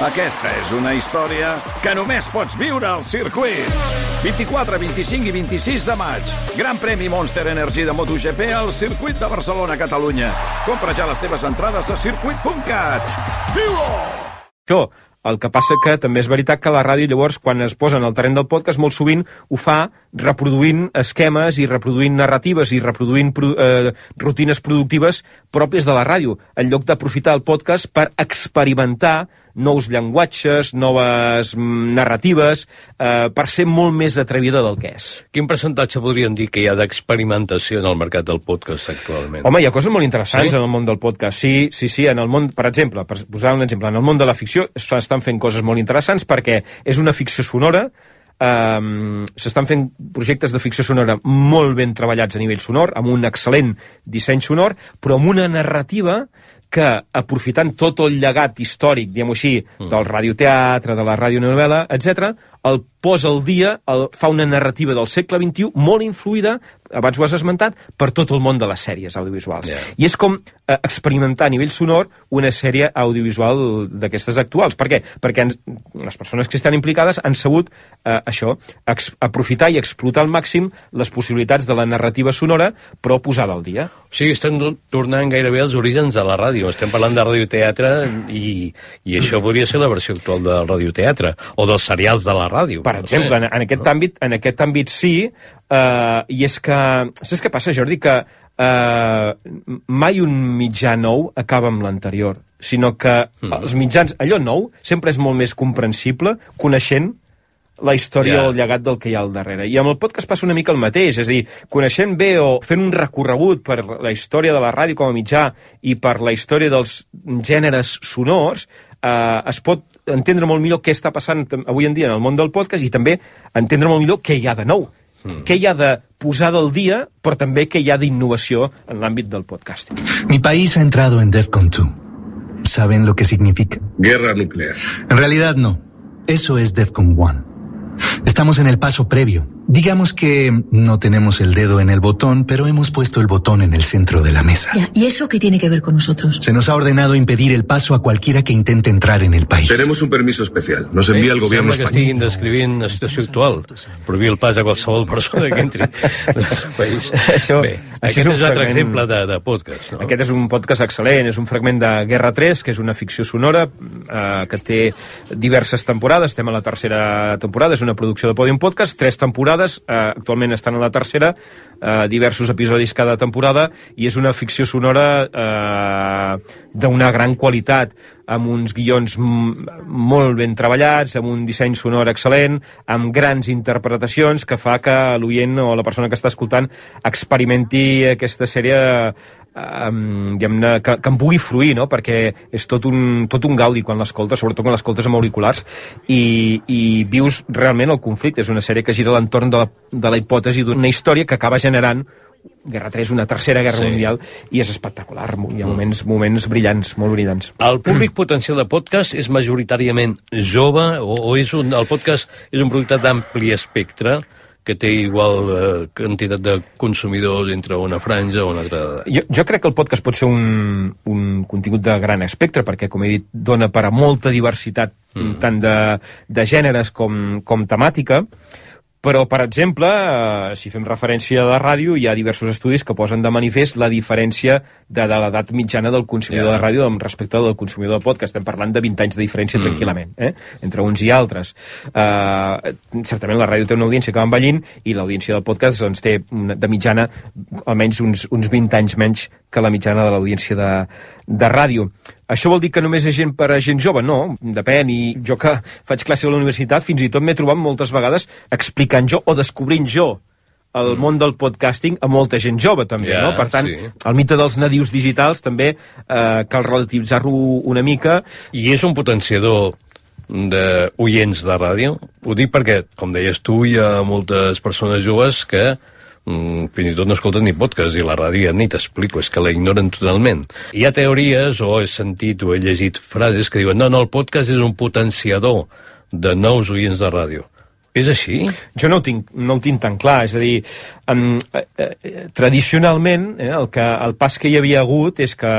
Aquesta és una història que només pots viure al circuit. 24, 25 i 26 de maig. Gran premi Monster Energy de MotoGP al circuit de Barcelona, Catalunya. Compra ja les teves entrades a circuit.cat. Viu-ho! Això, el que passa que també és veritat que la ràdio llavors quan es posa en el terreny del podcast molt sovint ho fa reproduint esquemes i reproduint narratives i reproduint pro, eh, rutines productives pròpies de la ràdio en lloc d'aprofitar el podcast per experimentar nous llenguatges, noves mm, narratives, eh, per ser molt més atrevida del que és. Quin percentatge podríem dir que hi ha d'experimentació en el mercat del podcast actualment? Home, hi ha coses molt interessants Sí? en el món del podcast. Sí, sí, sí, en el món, per exemple, per posar un exemple, en el món de la ficció s'estan fent coses molt interessants perquè és una ficció sonora, um, s'estan fent projectes de ficció sonora molt ben treballats a nivell sonor, amb un excel·lent disseny sonor, però amb una narrativa que, aprofitant tot el llegat històric, diguem-ho així, del radioteatre, de la radionovel·la, etc, el posa al dia, el, fa una narrativa del segle XXI molt influïda, abans ho has esmentat, per tot el món de les sèries audiovisuals. Ja. I és com eh, experimentar a nivell sonor una sèrie audiovisual d'aquestes actuals. Per què? Perquè ens, les persones que estan implicades han sabut eh, això, ex, aprofitar i explotar al màxim les possibilitats de la narrativa sonora, però posada al dia. O sigui, estem tornant gairebé als orígens de la ràdio. Estem parlant de radioteatre i, i això podria ser la versió actual del radioteatre o dels serials de la ràdio. Per exemple, en, en aquest àmbit, en aquest àmbit sí, eh, i és que... Saps què passa, Jordi? Que eh, mai un mitjà nou acaba amb l'anterior, sinó que Mm. els mitjans, allò nou, sempre és molt més comprensible coneixent la història Ja. o el llegat del que hi ha al darrere. I amb el podcast passa una mica el mateix, és a dir, coneixent bé o fent un recorregut per la història de la ràdio com a mitjà i per la història dels gèneres sonors, eh, es pot entendre molt millor què està passant avui en dia en el món del podcast i també entendre molt millor què hi ha de nou, mm. què hi ha de posar del dia, però també què hi ha d'innovació en l'àmbit del podcasting. Mi país ha entrado en DEFCON 2. ¿Saben lo que significa? Guerra nuclear. En realidad no. Eso es DEFCON 1. Estamos en el paso previo. Digamos que no tenemos el dedo en el botón, pero hemos puesto el botón en el centro de la mesa. Ya, ¿y eso qué tiene que ver con nosotros? Se nos ha ordenado impedir el paso a cualquiera que intente entrar en el país. Tenemos un permiso especial. Nos Sí, envía el gobierno Sembla que español. estiguin descrivint la situació actual. Prohibir el pas a qualsevol persona que entri al nostre país. Això- Bé, això aquest és és un un altre fragment- exemple de, de podcast. No? Aquest és un podcast excel·lent, és un fragment de Guerra 3, que és una ficció sonora eh, que té diverses temporades, estem a la tercera temporada, és una producció de Podium Podcast, tres temporades, eh, actualment estan a la tercera, eh, diversos episodis cada temporada, i és una ficció sonora eh, d'una gran qualitat, amb uns guions molt ben treballats, amb un disseny sonor excel·lent, amb grans interpretacions que fa que l'oient o la persona que està escoltant experimenti aquesta sèrie um, diguem-ne, que, que em pugui fruir, no? perquè és tot un, tot un gaudi quan l'escoltes, sobretot quan l'escoltes amb auriculars, i, i vius realment el conflicte. És una sèrie que gira l'entorn de, la, de la hipòtesi d'una història que acaba generant Guerra 3, una tercera guerra Sí. mundial, i és espectacular. Hi ha moments, moments brillants, molt brillants. El públic potencial de podcast és majoritàriament jove o, o és un, el podcast és un producte d'ampli espectre que té igual eh, quantitat de consumidors entre una franja o una altra. Jo, jo crec que el podcast pot ser un, un contingut de gran espectre, perquè, com he dit, dona per a molta diversitat, mm. tant de, de gèneres com, com temàtica, però, per exemple, eh, si fem referència a la ràdio, hi ha diversos estudis que posen de manifest la diferència de, de l'edat mitjana del consumidor Ja. de ràdio amb respecte al del consumidor de podcast. Estem parlant de 20 anys de diferència mm. tranquil·lament, eh? entre uns i altres. Uh, certament la ràdio té una audiència que va envellint i l'audiència del podcast doncs, té una, de mitjana almenys uns, uns 20 anys menys que la mitjana de l'audiència de, de ràdio. Això vol dir que només és gent per a gent jove? No, depèn. I jo que faig classe a la universitat fins i tot m'he trobat moltes vegades explicant jo o descobrint jo el món del podcasting a molta gent jove, també, Ja, no? Per tant, sí. el mite dels nadius digitals també eh, cal relativitzar-lo una mica. I és un potenciador d'oients de ràdio? Ho dic perquè, com deies tu, hi ha moltes persones joves que mm, fins i tot no escolten ni podcast i la ràdio ja ni t'explico, és que la ignoren totalment. Hi ha teories, o he sentit o he llegit frases que diuen no, no, el podcast és un potenciador de nous oients de ràdio. És així? Jo no ho tinc, no ho tinc tan clar, és a dir, um, eh, eh, tradicionalment eh, el, que, el pas que hi havia hagut és que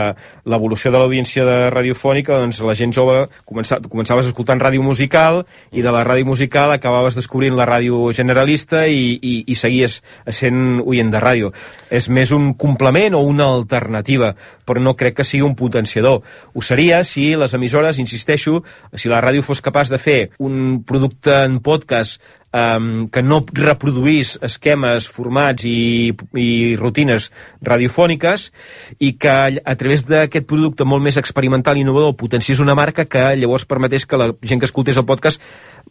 l'evolució de l'audiència de radiofònica, doncs la gent jove comença, començaves escoltant ràdio musical i de la ràdio musical acabaves descobrint la ràdio generalista i, i, i seguies sent oient de ràdio. És més un complement o una alternativa, però no crec que sigui un potenciador. Ho seria si les emissores, insisteixo, si la ràdio fos capaç de fer un producte en podcast um, que no reproduís esquemes, formats i, i rutines radiofòniques i que a través d'aquest producte molt més experimental i innovador potenciés una marca que llavors permetés que la gent que escoltés el podcast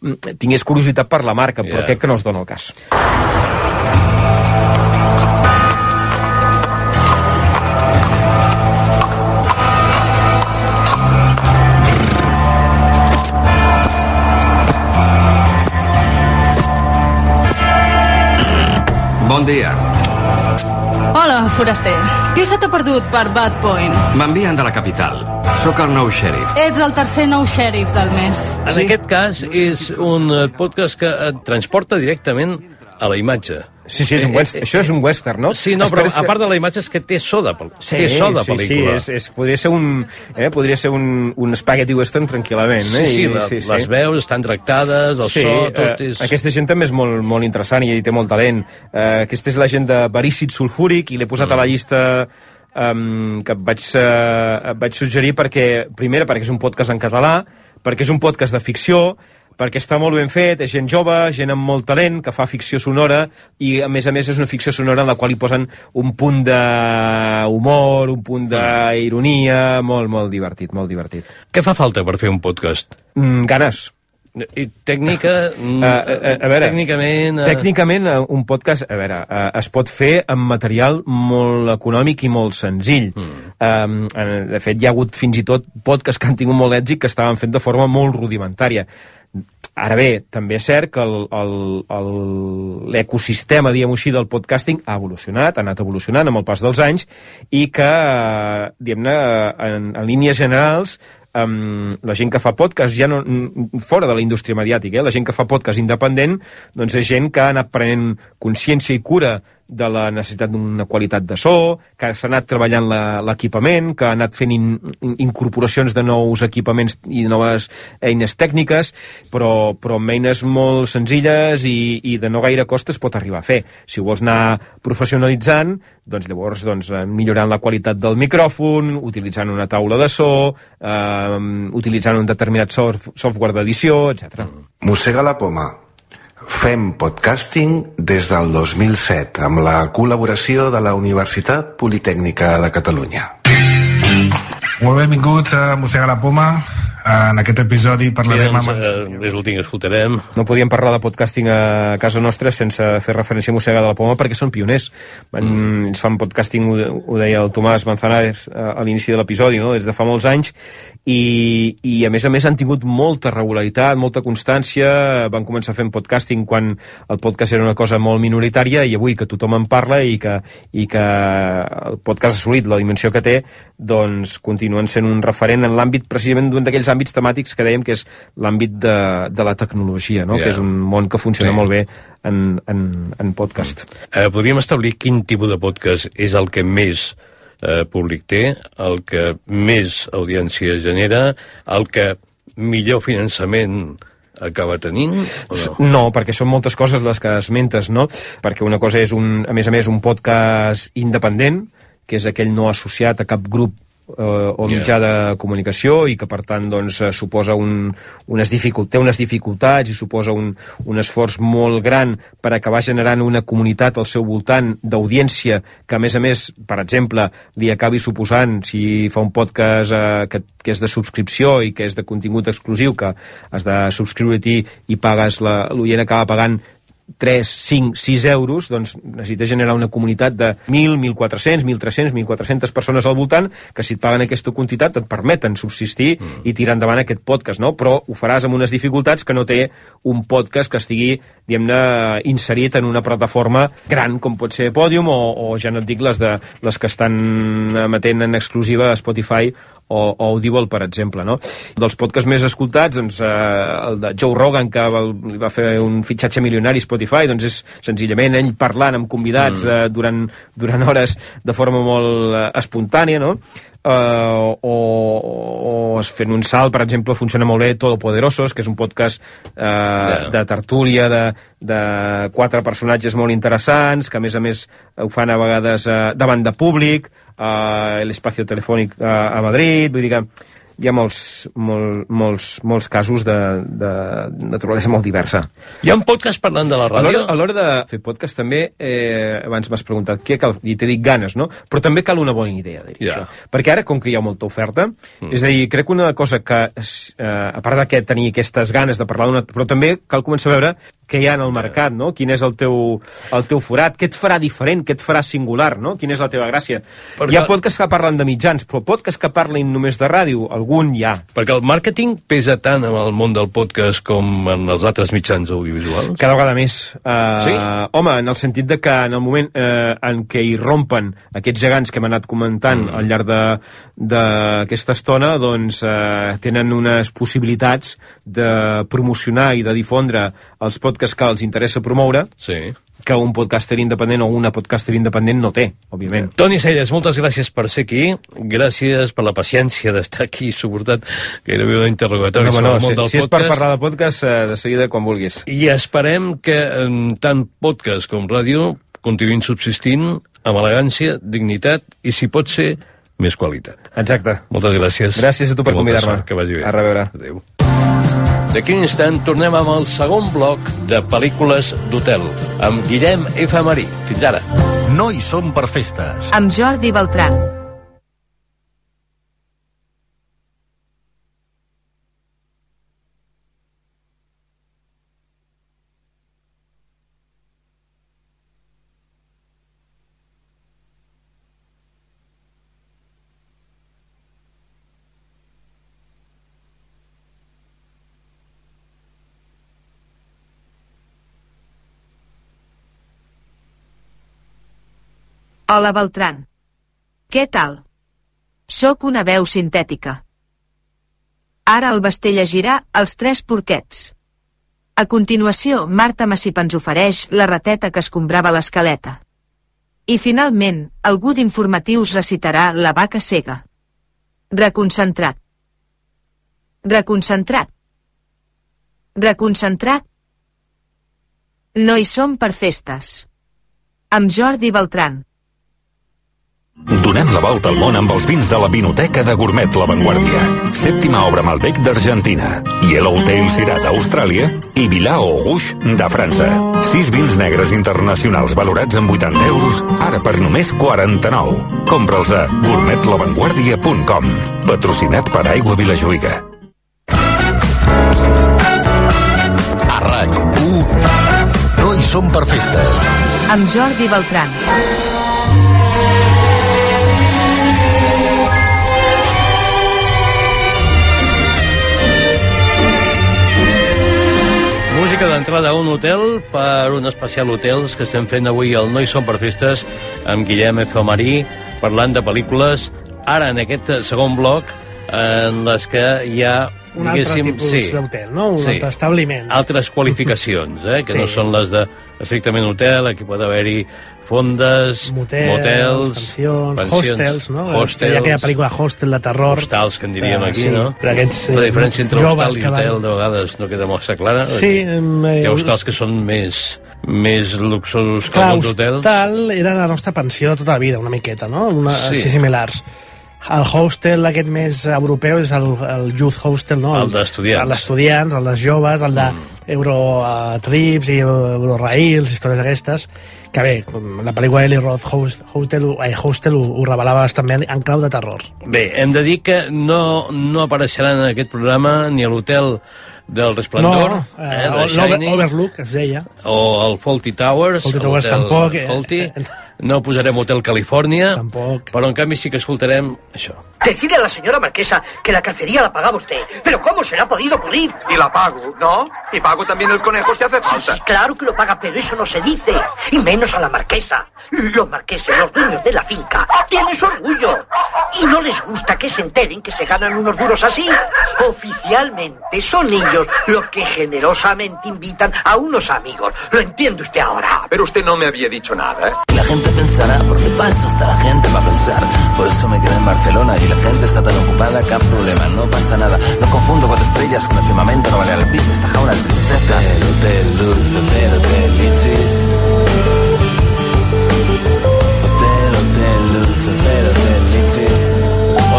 mm, tingués curiositat per la marca, yeah. però crec que no es dona el cas. Bon dia. Hola, foraster. Qui se t'ha perdut per Bad Point? M'envien de la capital. Sóc el nou xèrif. Ets el tercer nou xèrif del mes. En Sí. aquest cas és un podcast que et transporta directament a la imatge. Sí, sí, és un western. Això és un western, no? Sí, no, però a part de la imatge és que té so de, Sí, té so de sí, pel·lícula. Sí, és, és, podria ser un, eh, podria ser un, un spaghetti western tranquil·lament. Sí, Eh? sí, I- la, les veus estan tractades, el sí, so, tot eh, és... Aquesta gent també és molt, molt interessant i té molt talent. Eh, aquesta és la gent de Verícid Sulfúric i l'he posat mm. a la llista um, que et vaig, uh, et vaig suggerir perquè, primera, perquè és un podcast en català, perquè és un podcast de ficció, perquè està molt ben fet, és gent jove, gent amb molt talent, que fa ficció sonora, i a més a més és una ficció sonora en la qual hi posen un punt d'humor, un punt d'ironia, molt, molt divertit, molt divertit. Què fa falta per fer un podcast? Mm, ganes. I tècnica... mm, Uh, a, a veure, Tècnicament... eh, tècnicament uh, un podcast, a veure, uh, es pot fer amb material molt econòmic i molt senzill. Mm. Um, de fet, hi ha hagut fins i tot podcasts que han tingut molt èxit que estaven fent de forma molt rudimentària. Ara bé, també és cert que l'ecosistema, diguem-ho així, del podcasting ha evolucionat, ha anat evolucionant amb el pas dels anys i que, eh, diguem-ne, en, en línies generals, um, la gent que fa podcast ja no, fora de la indústria mediàtica, eh? la gent que fa podcast independent doncs és gent que ha anat prenent consciència i cura de la necessitat d'una qualitat de so, que s'ha anat treballant la- l'equipament, que ha anat fent in, in, incorporacions de nous equipaments i noves eines tècniques, però, però amb eines molt senzilles i, i de no gaire cost es pot arribar a fer. Si ho vols anar professionalitzant, doncs llavors doncs, eh, millorant la qualitat del micròfon, utilitzant una taula de so, eh, utilitzant un determinat sof software d'edició, etc. Mossega la poma. Fem podcasting des del 2007 amb la col·laboració de la Universitat Politècnica de Catalunya. Molt benvinguts a Mossega la Poma. En aquest episodi parlarem amb... Doncs, en- eh, és l'últim que escoltarem. No podíem parlar de podcasting a casa nostra sense fer referència a Mossega de la Poma perquè són pioners. Van, mm. Ens fan podcasting, ho, ho deia el Tomàs Manzanares a, a l'inici de l'episodi, no? des de fa molts anys, i, i a més a més han tingut molta regularitat, molta constància, van començar fent podcasting quan el podcast era una cosa molt minoritària i avui que tothom en parla i que, i que el podcast ha assolit la dimensió que té, doncs continuen sent un referent en l'àmbit precisament d'un d'aquells àmbits temàtics que dèiem que és l'àmbit de, de la tecnologia, no? Ja. que és un món que funciona Sí. molt bé en, en, en podcast. Eh, podríem establir quin tipus de podcast és el que més eh, públic té, el que més audiència genera, el que millor finançament acaba tenint, o no? No, perquè són moltes coses les que esmentes, no? Perquè una cosa és, un, a més a més, un podcast independent, que és aquell no associat a cap grup eh, o Yeah. mitjà de comunicació i que per tant doncs, eh, suposa un, unes dificult, té unes dificultats i suposa un, un esforç molt gran per acabar generant una comunitat al seu voltant d'audiència que a més a més, per exemple, li acabi suposant, si fa un podcast eh, que, que és de subscripció i que és de contingut exclusiu, que has de subscriure-t'hi i pagues la- l'oient acaba pagant 3, 5, 6 euros, doncs necessita generar una comunitat de 1.000, 1.400, 1.300, 1.400 persones al voltant que si et paguen aquesta quantitat et permeten subsistir mm. i tirar endavant aquest podcast, no? Però ho faràs amb unes dificultats que no té un podcast que estigui, diguem-ne, inserit en una plataforma gran com pot ser Podium o, o ja no et dic les, de, les que estan emetent en exclusiva a Spotify o, o Audible, per exemple, no? Dels podcasts més escoltats, doncs, eh, el de Joe Rogan, que va, li va fer un fitxatge milionari a Spotify, doncs és senzillament ell parlant amb convidats mm. eh, durant, durant hores de forma molt eh, espontània, no? Uh, o, o fent un salt, per exemple, funciona molt bé Todopoderosos, que és un podcast uh, yeah. de tertúlia de, de quatre personatges molt interessants, que a més a més ho fan a vegades uh, davant de públic, uh, l'espacio telefònic uh, a Madrid, vull dir que hi ha molts, molt, molts, molts casos de, de naturalesa molt diversa. Hi ha un podcast parlant de la ràdio? A l'hora de fer podcast també, eh, abans m'has preguntat què cal, i t'he dit ganes, no? Però també cal una bona idea, diria yeah. això. Perquè ara, com que hi ha molta oferta, mm. és a dir, crec que una cosa que, eh, a part de que tenir aquestes ganes de parlar d'una... Però també cal començar a veure què hi ha en el mercat, no? Quin és el teu, el teu forat, què et farà diferent, què et farà singular, no? Quina és la teva gràcia. Perquè... Hi ha podcasts que parlen de mitjans, però podcasts que parlin només de ràdio, algun hi ha. Perquè el màrqueting pesa tant en el món del podcast com en els altres mitjans audiovisuals? Cada vegada més. Uh, sí? Home, en el sentit de que en el moment uh, en què hi rompen aquests gegants que hem anat comentant mm. al llarg d'aquesta estona, doncs uh, tenen unes possibilitats de promocionar i de difondre els podcasts podcasts que els interessa promoure sí. que un podcaster independent o una podcaster independent no té, òbviament. Toni Celles, moltes gràcies per ser aquí, gràcies per la paciència d'estar aquí suportat gairebé un interrogatori no, sobre no, el món si, del si podcast. és per parlar de podcast, eh, de seguida quan vulguis. I esperem que tant podcast com ràdio continuïn subsistint amb elegància, dignitat i, si pot ser, més qualitat. Exacte. Moltes gràcies. Gràcies a tu per convidar-me. Que vagi bé. A reveure. Adéu. D'aquí un instant tornem amb el segon bloc de pel·lícules d'hotel, amb Guillem F. Marí. Fins ara. No hi som per festes. Amb Jordi Beltran. Hola, Beltran. Què tal? Soc una veu sintètica. Ara el Basté llegirà Els tres porquets. A continuació, Marta Massip ens ofereix la rateta que escombrava l'escaleta. I finalment, algú d'informatius recitarà La vaca cega. Reconcentrat. Reconcentrat. Reconcentrat. No hi som per festes. Amb Jordi Beltran. Donem la volta al món amb els vins de la Vinoteca de Gourmet La Vanguardia. Sèptima obra Malbec d'Argentina. Yellowtail Sirat d'Austràlia i Vilao Rouge de França. Sis vins negres internacionals valorats en 80 euros, ara per només 49. Compra'ls a gourmetlavanguardia.com. Patrocinat per Aigua Vilajuïga. A RAC1 No hi som per festes. Amb Jordi Beltran. D'entrada a un hotel per un especial hotels que estem fent avui al No hi som per festes amb Guillem F. Marí parlant de pel·lícules ara en aquest segon bloc en les que hi ha un altre tipus sí, d'hotel, no? Un sí, altre establiment. altres qualificacions, eh? que Sí. no són les de estrictament hotel, aquí pot haver-hi fondes, Motels, motels, pensions, pensions, hostels, no? hostels, Hi ha aquella pel·lícula Hostel de terror. hostals, que en diríem Ah, aquí, sí, no? per aquests, eh, la diferència entre hostal i que van- hotel de vegades no queda massa clara. Sí, eh, Hi ha hostals que són més, més luxosos que Clar, alguns hotels. hostal era la nostra pensió tota la vida, una miqueta, no? Una, Sí. sí. similars. El hostel aquest més europeu és el, el youth hostel, no? El d'estudiants. El d'estudiants, el dels joves, el de mm. Eurotrips i Eurorails, històries aquestes, que bé, la pel·lícula Eli Roth Host, Hostel, eh, hostel ho, ho revelava també en clau de terror. Bé, hem de dir que no, no apareixeran en aquest programa ni a l'hotel del Resplendor, No, eh, eh, de Overlook, es deia. o el Faulty Towers, Fawlty Towers tampoc, eh. Fawlty. No posarem Hotel California, Tampoc. però en canvi sí que escoltarem això. Decirle a la señora marquesa que la cacería la pagaba usted. Pero ¿cómo se le ha podido ocurrir? Y la pago, ¿no? Y pago también el conejo si hace falta. Sí, claro que lo paga, pero eso no se dice. Y menos a la marquesa. Los marqueses, los dueños de la finca, tienen su orgullo. Y no les gusta que se enteren que se ganan unos duros así. Oficialmente son ellos los que generosamente invitan a unos amigos. ¿Lo entiende usted ahora? Pero usted no me había dicho nada, ¿eh? La gente pensará, porque paso hasta la gente va a pensar. Por eso me quedé en Barcelona y la gente está tan ocupada que problema, no pasa nada. No confundo cuatro estrellas con el firmamento, no vale el business, esta jaula de tristeza. Hotel, hotel, luz, hotel, hotel, lichis. Hotel, hotel, luz, hotel, hotel, lichis.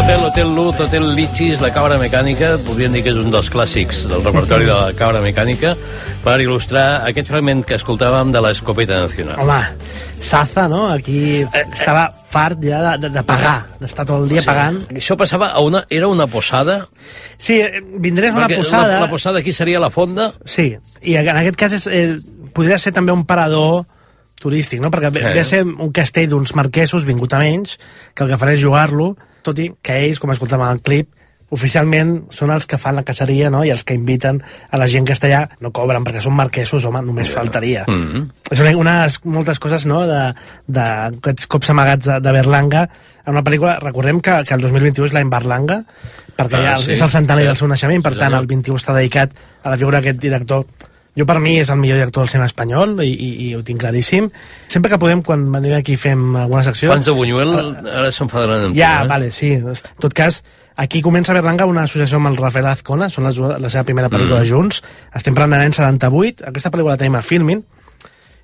Hotel, Hotel Luz, Hotel Lichis, La Cabra Mecànica, podríem dir que és un dels clàssics del repertori de La Cabra Mecànica, per il·lustrar aquest fragment que escoltàvem de l'Escopeta Nacional. Home, Saza, no? Aquí estava fart ja de, de, pagar, d'estar tot el dia Sí. pagant. Això passava a una... Era una posada? Sí, eh, vindrés una Perquè posada... La, la posada aquí seria la fonda? Sí, i en aquest cas és, eh, podria ser també un parador turístic, no? perquè Eh. ve de ser un castell d'uns marquesos vingut a menys, que el que farà és jugar-lo, tot i que ells, com escoltàvem al clip, oficialment són els que fan la caceria no? i els que inviten a la gent que està allà no cobren perquè són marquesos, home, només faltaria Mm -hmm. és una, unes, moltes coses no? de, de aquests cops amagats de, de Berlanga en una pel·lícula, recordem que, que el 2021 és l'any Berlanga perquè Ah, ja sí. és el centenari Sí. del seu naixement per tant el 21 està dedicat a la figura d'aquest director jo per mi és el millor director del cinema espanyol i, i, i ho tinc claríssim sempre que podem, quan venim aquí fem alguna secció Fans de Buñuel ara s'enfadaran ja, eh? vale, sí. En tot cas, aquí comença Berlanga una associació amb el Rafael Azcona, són les, la seva primera pel·lícula Mm. junts, estem parlant de l'any 78, aquesta pel·lícula la tenim a Filmin,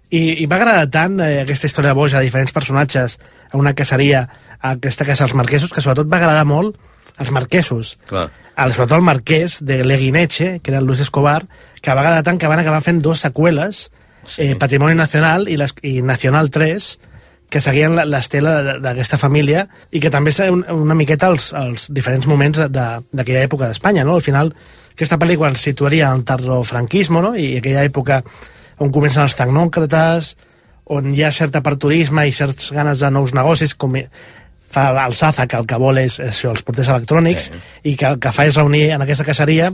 i, i va agradar tant eh, aquesta història boja de diferents personatges a una caceria, a aquesta casa dels marquesos, que sobretot va agradar molt als marquesos. Clar. El, sobretot el marquès de Leguineche, que era el Luis Escobar, que va agradar tant que van acabar fent dos seqüeles, sí. eh, Patrimoni Nacional i, les, i Nacional 3, que seguien la- l'estela d'aquesta família i que també és un, una miqueta els, els diferents moments de- de- d'aquella època d'Espanya, no? Al final, aquesta pel·lícula ens situaria en tardofranquisme, no? I aquella època on comencen els tecnòcrates, on hi ha cert aperturisme i certes ganes de nous negocis, com fa el Saza, que el que vol és, això, els porters electrònics, i que el que fa és reunir en aquesta caseria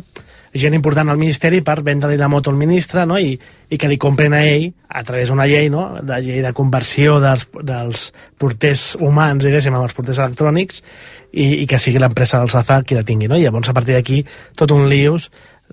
gent important al Ministeri per vendre-li la moto al ministre no? I, i que li compren a ell a través d'una llei, no? de llei de conversió dels, dels porters humans, diguéssim, amb els porters electrònics i, i que sigui l'empresa del Saza qui la tingui. No? I llavors, a partir d'aquí, tot un lius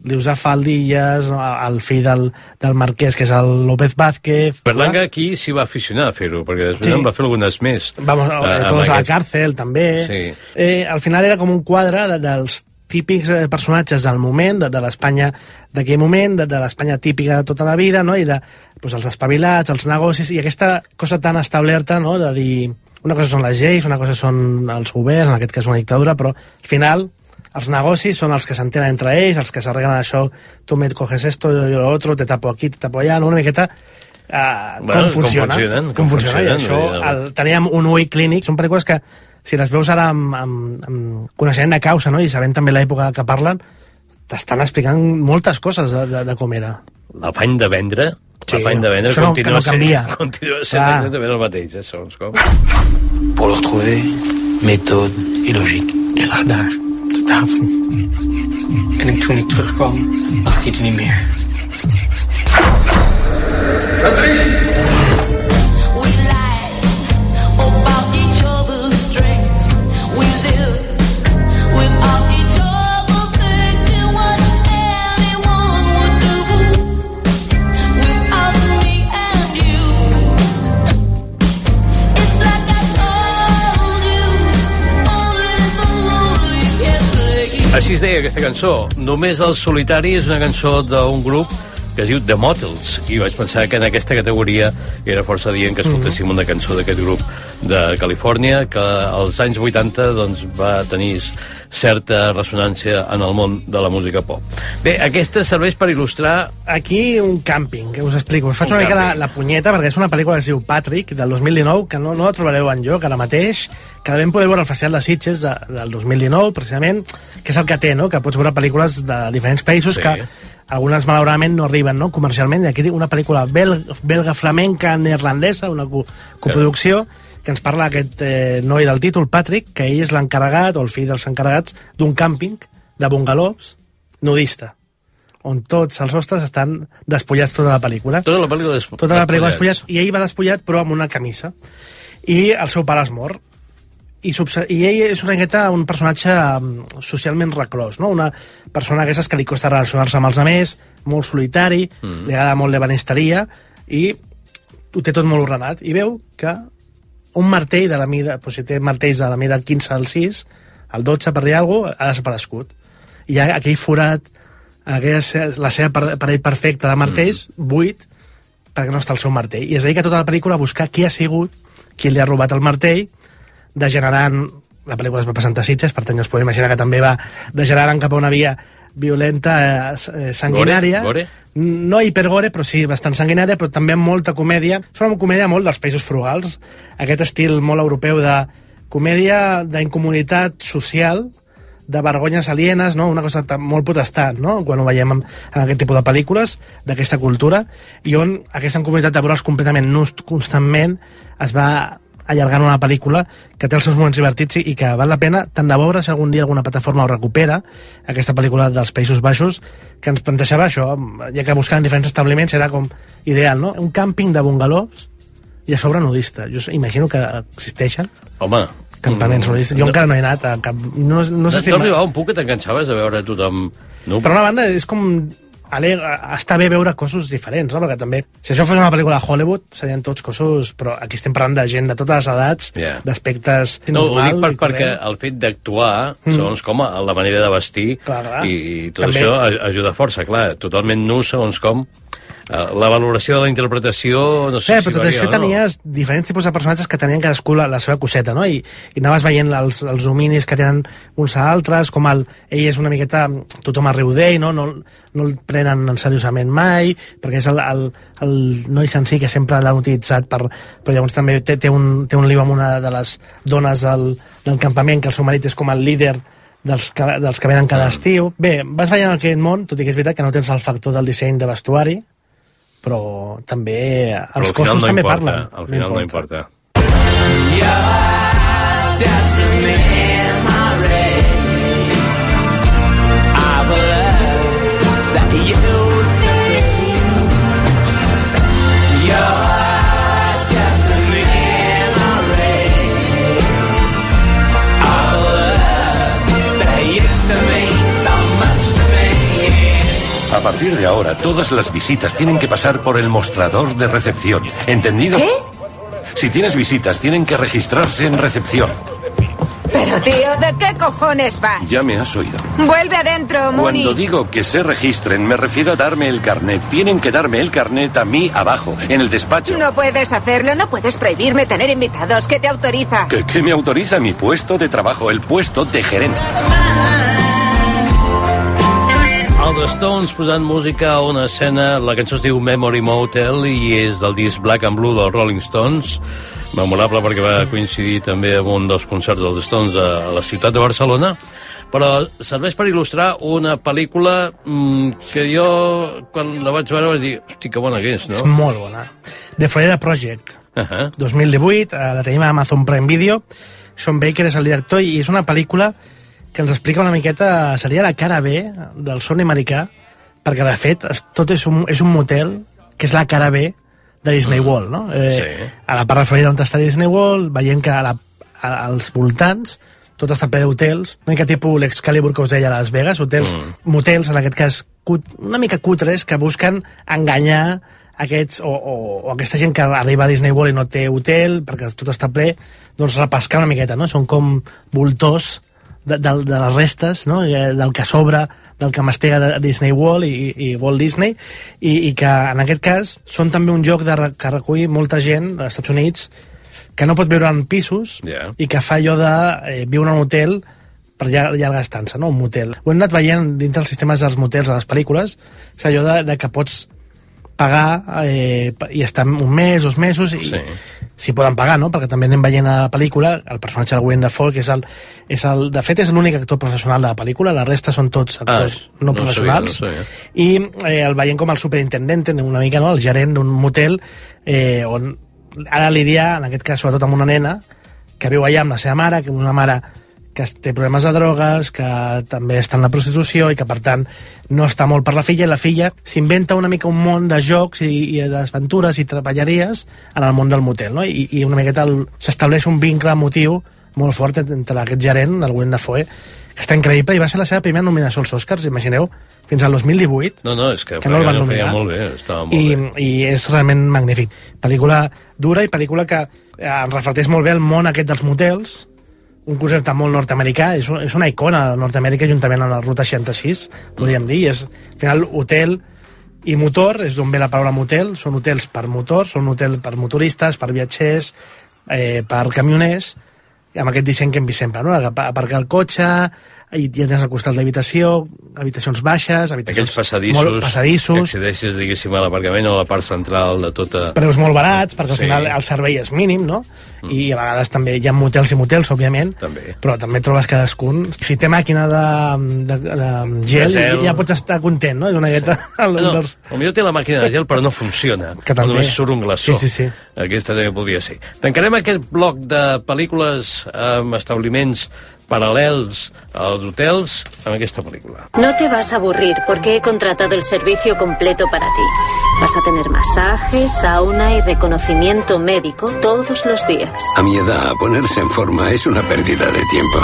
lius de faldilles, no? el fill del, del marquès, que és el López Vázquez... Berlanga aquí s'hi va aficionar a fer-ho, perquè després Sí. en va fer algunes més. Vamos, eh, amb todos a la aquest- cárcel, també. Sí. Eh, al final era com un quadre de, dels típics eh, personatges del moment, de, de l'Espanya d'aquell moment, de, de l'Espanya típica de tota la vida, no? i de pues, els espavilats, els negocis, i aquesta cosa tan establerta no? de dir una cosa són les lleis, una cosa són els governs, en aquest cas una dictadura, però al final els negocis són els que s'entenen entre ells, els que s'arreglen això, tu me coges esto, yo, lo otro, te tapo aquí, te tapo allà, no? una miqueta uh, Bueno, com funciona. com funcionen, com com funciona, i això, el, teníem un ull clínic, són pel·lícules que si les veus ara amb, amb, amb coneixement de causa no? i sabent també l'època que parlen, t'estan explicant moltes coses de, de, de com era. L'afany de vendre, Sí, l'afany de vendre això no- continua, no canvia. sent, continua sent exactament el mateix, eh, segons com. Pour le retrouver, méthode et logique. Je lag daar, te tafel. En ik, toen ik terugkwam, lag hij er niet meer. about es deia aquesta cançó. Només el solitari és una cançó d'un grup que es diu The Motels i vaig pensar que en aquesta categoria era força dient que escoltéssim una cançó d'aquest grup de Califòrnia que als anys 80 doncs, va tenir certa ressonància en el món de la música pop. Bé, aquesta serveix per il·lustrar... Aquí un càmping, que us explico. Us faig Un una mica la, la punyeta, perquè és una pel·lícula que es diu Patrick, del 2019, que no, no la trobareu en lloc ara mateix, que la vam poder veure al Festival de Sitges de, del 2019, precisament, que és el que té, no? que pots veure pel·lícules de diferents països Sí. que algunes malauradament no arriben no, comercialment, i aquí una pel·lícula bel, belga flamenca neerlandesa, una co coproducció, que ens parla aquest eh, noi del títol, Patrick, que ell és l'encarregat, o el fill dels encarregats, d'un càmping de bungalows nudista on tots els hostes estan despullats tota la pel·lícula. Tota la pel·lícula despu Tota la pel·lícula despullats. despullats, i ell va despullat però amb una camisa. I el seu pare es mor. I, i ell és una miqueta un personatge mm, socialment reclòs, no? una persona d'aquestes que li costa relacionar-se amb els altres, molt solitari, mm. li agrada molt l'ebanisteria, i ho té tot molt ordenat. I veu que un martell de la mida, doncs si té martells de la mida 15 al 6, el 12 per dir alguna cosa, ha desaparegut. I ha aquell forat, aquella, la seva par- parell perfecta de martells, mm. buit, perquè no està el seu martell. I es dedica tota la pel·lícula a buscar qui ha sigut, qui li ha robat el martell, degenerant... La pel·lícula es va presentar a Sitges, per tant ja us podeu imaginar que també va degenerant cap a una via violenta, eh, eh, sanguinària. Gore? No hipergore, però sí, bastant sanguinària, però també amb molta comèdia. És una comèdia molt dels països frugals, aquest estil molt europeu de comèdia d'incomoditat social, de vergonyes alienes, no? una cosa molt potestat, no? quan ho veiem en, aquest tipus de pel·lícules d'aquesta cultura, i on aquesta incomoditat de veure'ls completament nus constantment es va allargant una pel·lícula que té els seus moments divertits i, que val la pena tant de veure si algun dia alguna plataforma ho recupera, aquesta pel·lícula dels Països Baixos, que ens plantejava això, ja que buscaven diferents establiments era com ideal, no? Un càmping de bungalows i a sobre nudista. Jo imagino que existeixen Home... campaments mm, nudistes. Jo encara no he anat a cap... No, no sé si... No arribava un punt que t'enganxaves a veure tothom... No? Per una banda, és com... Ale, està bé veure cossos diferents, no? Perquè també, si això fos una pel·lícula de Hollywood, serien tots cossos, però aquí estem parlant de gent de totes les edats, Yeah. d'aspectes... No, ho dic per, perquè el fet d'actuar, mm. segons com, la manera de vestir, Clar, clar. i, i tot També. això ajuda força, clar, totalment nu, segons com. Eh, La valoració de la interpretació, no sé Sí, si però tot varia això no. tenies diferents tipus de personatges que tenien cadascú la, la seva coseta, no? I, i anaves veient els, els dominis que tenen uns a altres, com el, ell és una miqueta... Tothom es riu d'ell, no? no? No el prenen en seriosament mai, perquè és el, el, el noi sencer que sempre l'han utilitzat per... Però llavors també té, té, un, té un lío amb una de les dones del, del campament, que el seu marit és com el líder dels que, dels que venen cada estiu. Bé, vas veient aquest món, tot i que és veritat que no tens el factor del disseny de vestuari, però també Però els al final cossos no també importa, parlen. Al final no importa. A partir de ahora, todas las visitas tienen que pasar por el mostrador de recepción. ¿Entendido? ¿Qué? Si tienes visitas, tienen que registrarse en recepción. Pero tío, ¿de qué cojones vas? Ya me has oído. Vuelve adentro, Mooney. Cuando digo que se registren, me refiero a darme el carnet. Tienen que darme el carnet a mí abajo, en el despacho. No puedes hacerlo, no puedes prohibirme tener invitados. ¿Qué te autoriza? ¿Qué, qué me autoriza mi puesto de trabajo, el puesto de gerente? Els Stones posant música a una escena, la cançó es diu Memory Motel i és del disc Black and Blue dels Rolling Stones, memorable perquè va coincidir també amb un dels concerts dels Stones a, la ciutat de Barcelona, però serveix per il·lustrar una pel·lícula mm, que jo, quan la vaig veure, vaig dir, hosti, que bona que és, no? És molt bona. The Florida Project, Uh -huh. 2018, eh, la tenim a Amazon Prime Video. Sean Baker és el director i és una pel·lícula que ens explica una miqueta, seria la cara B del son americà, perquè de fet tot és un, és un motel que és la cara B de Disney World, no? Eh, Sí. A la part de Florida on està Disney World, veiem que a la, a, als voltants tot està ple d'hotels, una mica tipus l'Excalibur que us deia a Las Vegas, hotels, mm. motels, en aquest cas, cut, una mica cutres, que busquen enganyar aquests, o, o, o aquesta gent que arriba a Disney World i no té hotel, perquè tot està ple, doncs repescar una miqueta, no? Són com voltors de, de, de les restes, no? Eh, del que sobra, del que mastega de Disney World i, i Walt Disney, i, i que en aquest cas són també un lloc de, que recull molta gent als Estats Units que no pot viure en pisos Yeah. i que fa allò de eh, viure en un hotel per llar llarga estança, no? un motel. Ho hem anat veient dintre els sistemes dels motels a les pel·lícules, és allò de, de que pots pagar eh, i estar un mes, dos mesos i Sí. si poden pagar, no? perquè també anem veient a la pel·lícula el personatge del Willem Dafoe que és el, és el, de fet és l'únic actor professional de la pel·lícula la resta són tots actors Ah, no, no professionals sabia, no ho i eh, el veiem com el superintendent una mica no? el gerent d'un motel eh, on ha de lidiar en aquest cas sobretot amb una nena que viu allà amb la seva mare, que una mare que té problemes de drogues, que també està en la prostitució i que, per tant, no està molt per la filla, i la filla s'inventa una mica un món de jocs i, i d'aventures i treballaries en el món del motel, no? I, i una miqueta s'estableix un vincle emotiu molt fort entre aquest gerent, el Willem Dafoe, que està increïble i va ser la seva primera nominació als Oscars, imagineu, fins al 2018, No, no, és que, Que no el van ho feia nominar. molt bé, estava molt i, bé. i és realment magnífic. Pel·lícula dura i pel·lícula que eh, reflecteix molt bé el món aquest dels motels, un concepte molt nord-americà, és, un- és una icona a Nord-Amèrica juntament amb la Ruta 66, podríem dir, és, al final, hotel i motor, és d'on ve la paraula motel, són hotels per motor, són hotel per motoristes, per viatgers, eh, per camioners, amb aquest disseny que hem vist sempre, no? Apa- aparcar el cotxe, i ja tens al costat l'habitació, habitacions baixes, habitacions Aquells passadissos, molt passadissos, que accedeixes, diguéssim, a l'aparcament o a la part central de tota... preus molt barats, perquè al Sí. final el servei és mínim, no? I a vegades també hi ha motels i motels, òbviament, També. però també trobes cadascun. Si té màquina de, de, de gel, De gel. ja pots estar content, no? És una gueta... Sí. No, potser té la màquina de gel, però no funciona. Que també. O només surt un glaçó. Sí, sí, sí. Aquesta també podria ser. Tancarem aquest bloc de pel·lícules amb establiments paral·lels als hotels amb aquesta pel·lícula. No te vas a aburrir porque he contratado el servicio completo para ti. Vas a tener masaje, sauna y reconocimiento médico todos los días. A mi edad, ponerse en forma es una pérdida de tiempo.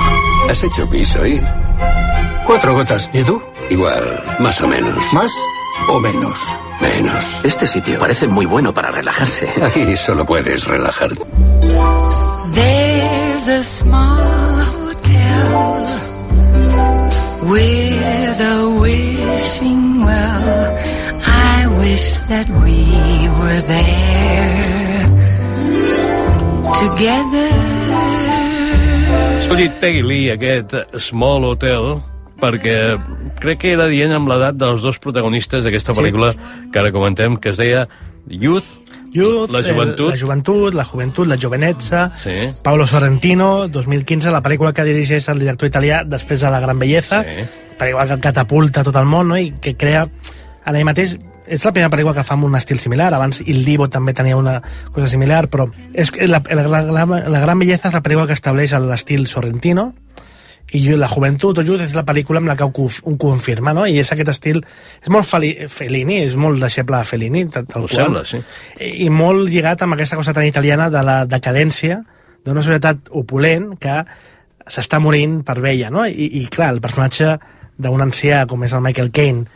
¿Has hecho piso y...? Cuatro gotas. ¿Y tú? Igual, más o menos. ¿Más o menos? Menos. Este sitio parece muy bueno para relajarse. Aquí solo puedes relajarte. There's a small hotel with a wishing well. I wish that we were there together. Escolti, Peggy Lee, aquest Small Hotel, perquè crec que era dient amb l'edat dels dos protagonistes d'aquesta Sí. pel·lícula que ara comentem, que es deia Youth, Youth, la joventut. Eh, la joventut, la joventut, la jovenetza, Sí. Paolo Sorrentino, 2015, la pel·lícula que dirigeix el director italià després de La Gran Belleza, Sí. pel·lícula que catapulta tot el món, no? i que crea en ell mateix és la primera pel·lícula que fa amb un estil similar abans Il Divo també tenia una cosa similar però és, la, la, la, la, la Gran Belleza és la pel·lícula que estableix l'estil sorrentino i la joventut o Youth és la pel·lícula amb la que ho, ho confirma, no? I és aquest estil... És molt Feli, Fellini, és molt deixeble de Fellini, tal, Ho qual. sembla, sí. I, I molt lligat amb aquesta cosa tan italiana de la decadència d'una societat opulent que s'està morint per vella, no? I, I, clar, el personatge d'un ancià com és el Michael Caine,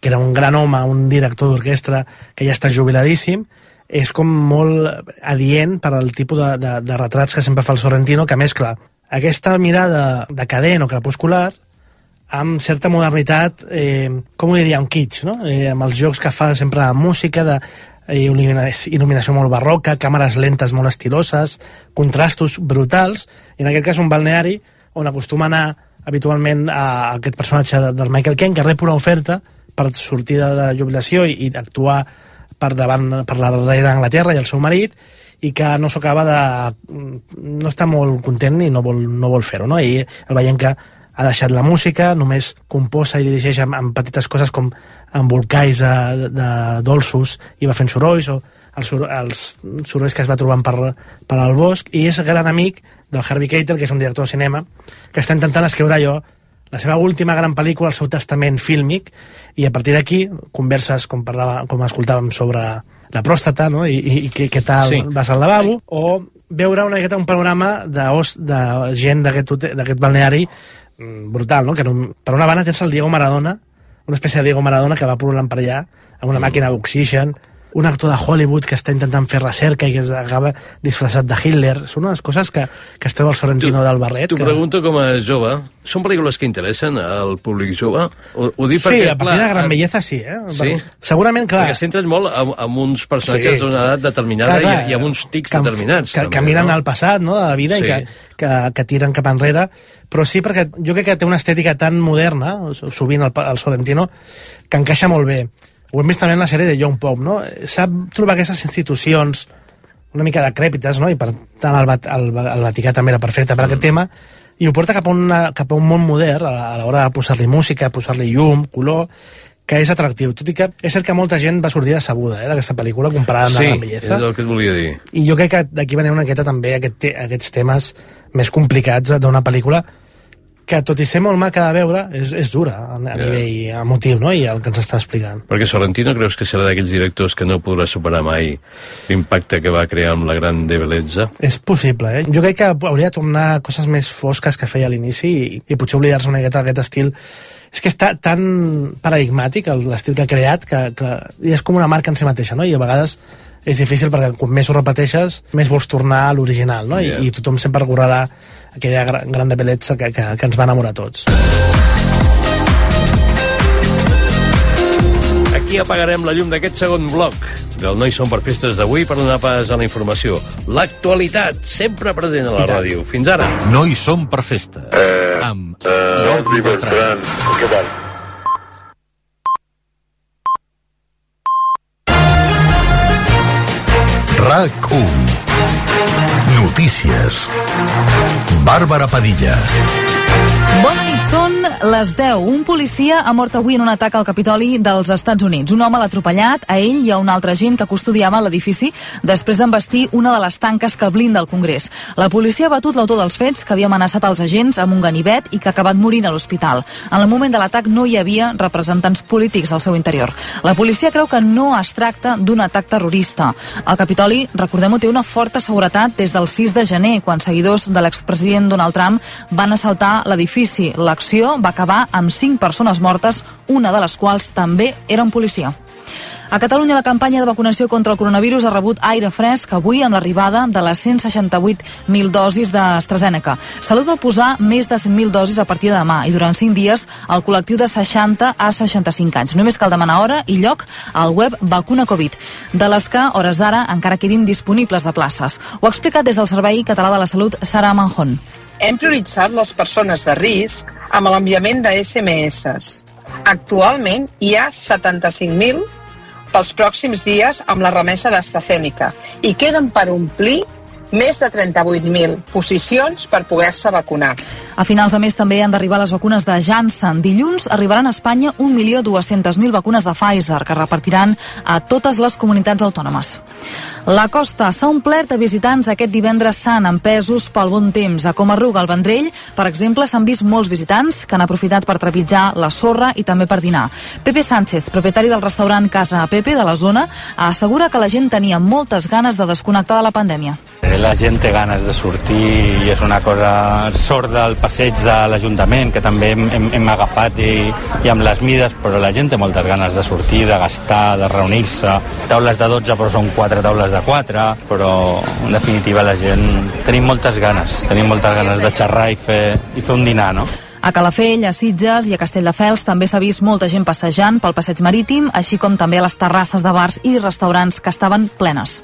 que era un gran home, un director d'orquestra que ja està jubiladíssim, és com molt adient per al tipus de, de, de retrats que sempre fa el Sorrentino, que mescla aquesta mirada decadent o crepuscular amb certa modernitat, eh, com ho diria, un kitsch, no? Eh, amb els jocs que fa sempre amb música, de eh, il·luminació, molt barroca, càmeres lentes molt estiloses, contrastos brutals, i en aquest cas un balneari on acostuma a anar habitualment a aquest personatge de- del Michael Caine, que rep una oferta per sortir de la jubilació i, i actuar per davant per la reina d'Anglaterra i el seu marit i que no s'acaba de... no està molt content i no vol, no vol fer-ho, no? I el veiem que ha deixat la música, només composa i dirigeix amb, amb petites coses com embolcalls de, de dolços i va fent sorolls o els, els sorolls que es va trobant per, per al bosc i és gran amic del Harvey Keitel, que és un director de cinema, que està intentant escriure allò la seva última gran pel·lícula, el seu testament fílmic, i a partir d'aquí, converses, com, parlava, com escoltàvem, sobre la pròstata, no? I, i, i què, tal Sí. vas al lavabo, o veure una miqueta un panorama de, de gent d'aquest balneari mm, brutal, no? Que no, per una banda tens el Diego Maradona, una espècie de Diego Maradona que va pululant per allà, amb una màquina d'oxigen, un actor de Hollywood que està intentant fer recerca i que es acaba disfressat de Hitler. Són unes coses que, que es treu el Sorrentino del barret. T'ho que... pregunto com a jove. Són pel·lícules que interessen al públic jove? Ho, ho dic Sí, perquè, a partir de clar, Gran Belleza sí, eh? Sí? Segurament, clar. Perquè centres molt amb, amb uns personatges Sí. d'una edat determinada Clar, clar, i, i amb uns tics que, determinats. Que, també, que miren no? al passat, no?, de la vida Sí. i que, que, que tiren cap enrere. Però sí, perquè jo crec que té una estètica tan moderna, sovint el, el Sorrentino, que encaixa molt bé ho hem vist també en la sèrie de Young Pope, no? Sap trobar aquestes institucions una mica decrèpites, no? I per tant el, el, el Vaticà també era perfecte per mm. aquest tema, i ho porta cap a, una, cap a un món modern a, l'hora de posar-li música, posar-li llum, color, que és atractiu. Tot i que és cert que molta gent va sortir decebuda eh, d'aquesta pel·lícula comparada amb Sí, la Gran és Belleza. el que et volia dir. I jo crec que d'aquí venen una miqueta també aquest te aquests temes més complicats d'una pel·lícula que, tot i ser molt maca de veure, és, és dura a, a Ja. nivell emotiu, no?, i el que ens està explicant. Perquè Sorrentino creus que serà d'aquells directors que no podrà superar mai l'impacte que va crear amb la gran de bellesa? És possible, eh? Jo crec que hauria de tornar a coses més fosques que feia a l'inici i, i potser oblidar-se una miqueta d'aquest estil és que està tan paradigmàtic l'estil que ha creat que, que és com una marca en si mateixa, no? I a vegades és difícil perquè quan més ho repeteixes més vols tornar a l'original, no? Yeah. I, I tothom sempre recorrerà aquella gra- gran de bellesa que, que, que ens va enamorar a tots. Aquí apagarem la llum d'aquest segon bloc del No hi som per festes d'avui per donar pas a la informació. L'actualitat, sempre present a la ràdio. Fins ara. No hi som per festa. Amb Jordi Beltran. Què tal? RAC1. Noticias. Bárbara Padilla. Les 10. Un policia ha mort avui en un atac al Capitoli dels Estats Units. Un home l'ha atropellat, a ell i a una altra gent que custodiava l'edifici després d'embestir una de les tanques que blinda el Congrés. La policia ha batut l'autor dels fets, que havia amenaçat els agents amb un ganivet i que ha acabat morint a l'hospital. En el moment de l'atac no hi havia representants polítics al seu interior. La policia creu que no es tracta d'un atac terrorista. El Capitoli, recordem-ho, té una forta seguretat des del 6 de gener, quan seguidors de l'expresident Donald Trump van assaltar l'edifici. L'acció va acabar amb 5 persones mortes, una de les quals també era un policia. A Catalunya la campanya de vacunació contra el coronavirus ha rebut aire fresc avui amb l'arribada de les 168.000 dosis d'AstraZeneca. Salut va posar més de 100.000 dosis a partir de demà i durant 5 dies el col·lectiu de 60 a 65 anys. Només cal demanar hora i lloc al web Vacuna Covid, de les que, hores d'ara, encara quedin disponibles de places. Ho ha explicat des del Servei Català de la Salut Sara Manjón. Hem prioritzat les persones de risc amb l'enviament de SMS. Actualment hi ha 75.000 pels pròxims dies amb la remesa d'AstraZeneca i queden per omplir més de 38.000 posicions per poder-se vacunar. A finals de mes també han d'arribar les vacunes de Janssen. Dilluns arribaran a Espanya 1.200.000 vacunes de Pfizer que repartiran a totes les comunitats autònomes. La costa s'ha omplert de visitants aquest divendres sant, empesos pel bon temps. A Comarruga, al Vendrell, per exemple, s'han vist molts visitants que han aprofitat per trepitjar la sorra i també per dinar. Pepe Sánchez, propietari del restaurant Casa Pepe de la zona, assegura que la gent tenia moltes ganes de desconnectar de la pandèmia. La gent té ganes de sortir i és una cosa sorda al passeig de l'Ajuntament, que també hem, hem, hem agafat i, i amb les mides, però la gent té moltes ganes de sortir, de gastar, de reunir-se. Taules de 12, però són quatre taules de 4, però en definitiva la gent... Tenim moltes ganes, tenim moltes ganes de xerrar i fer, i fer un dinar, no? A Calafell, a Sitges i a Castelldefels també s'ha vist molta gent passejant pel passeig marítim, així com també a les terrasses de bars i restaurants que estaven plenes.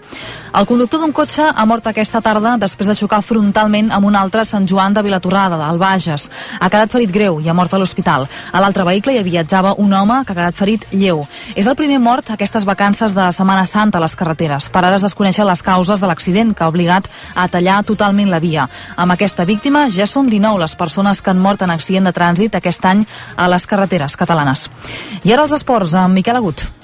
El conductor d'un cotxe ha mort aquesta tarda després de xocar frontalment amb un altre Sant Joan de Vilatorrada, del Bages. Ha quedat ferit greu i ha mort a l'hospital. A l'altre vehicle hi viatjava un home que ha quedat ferit lleu. És el primer mort aquestes vacances de Setmana Santa a les carreteres. Per ara es desconeixen les causes de l'accident que ha obligat a tallar totalment la via. Amb aquesta víctima ja són 19 les persones que han mort en accident de trànsit aquest any a les carreteres catalanes. I ara els esports, amb Miquel Agut.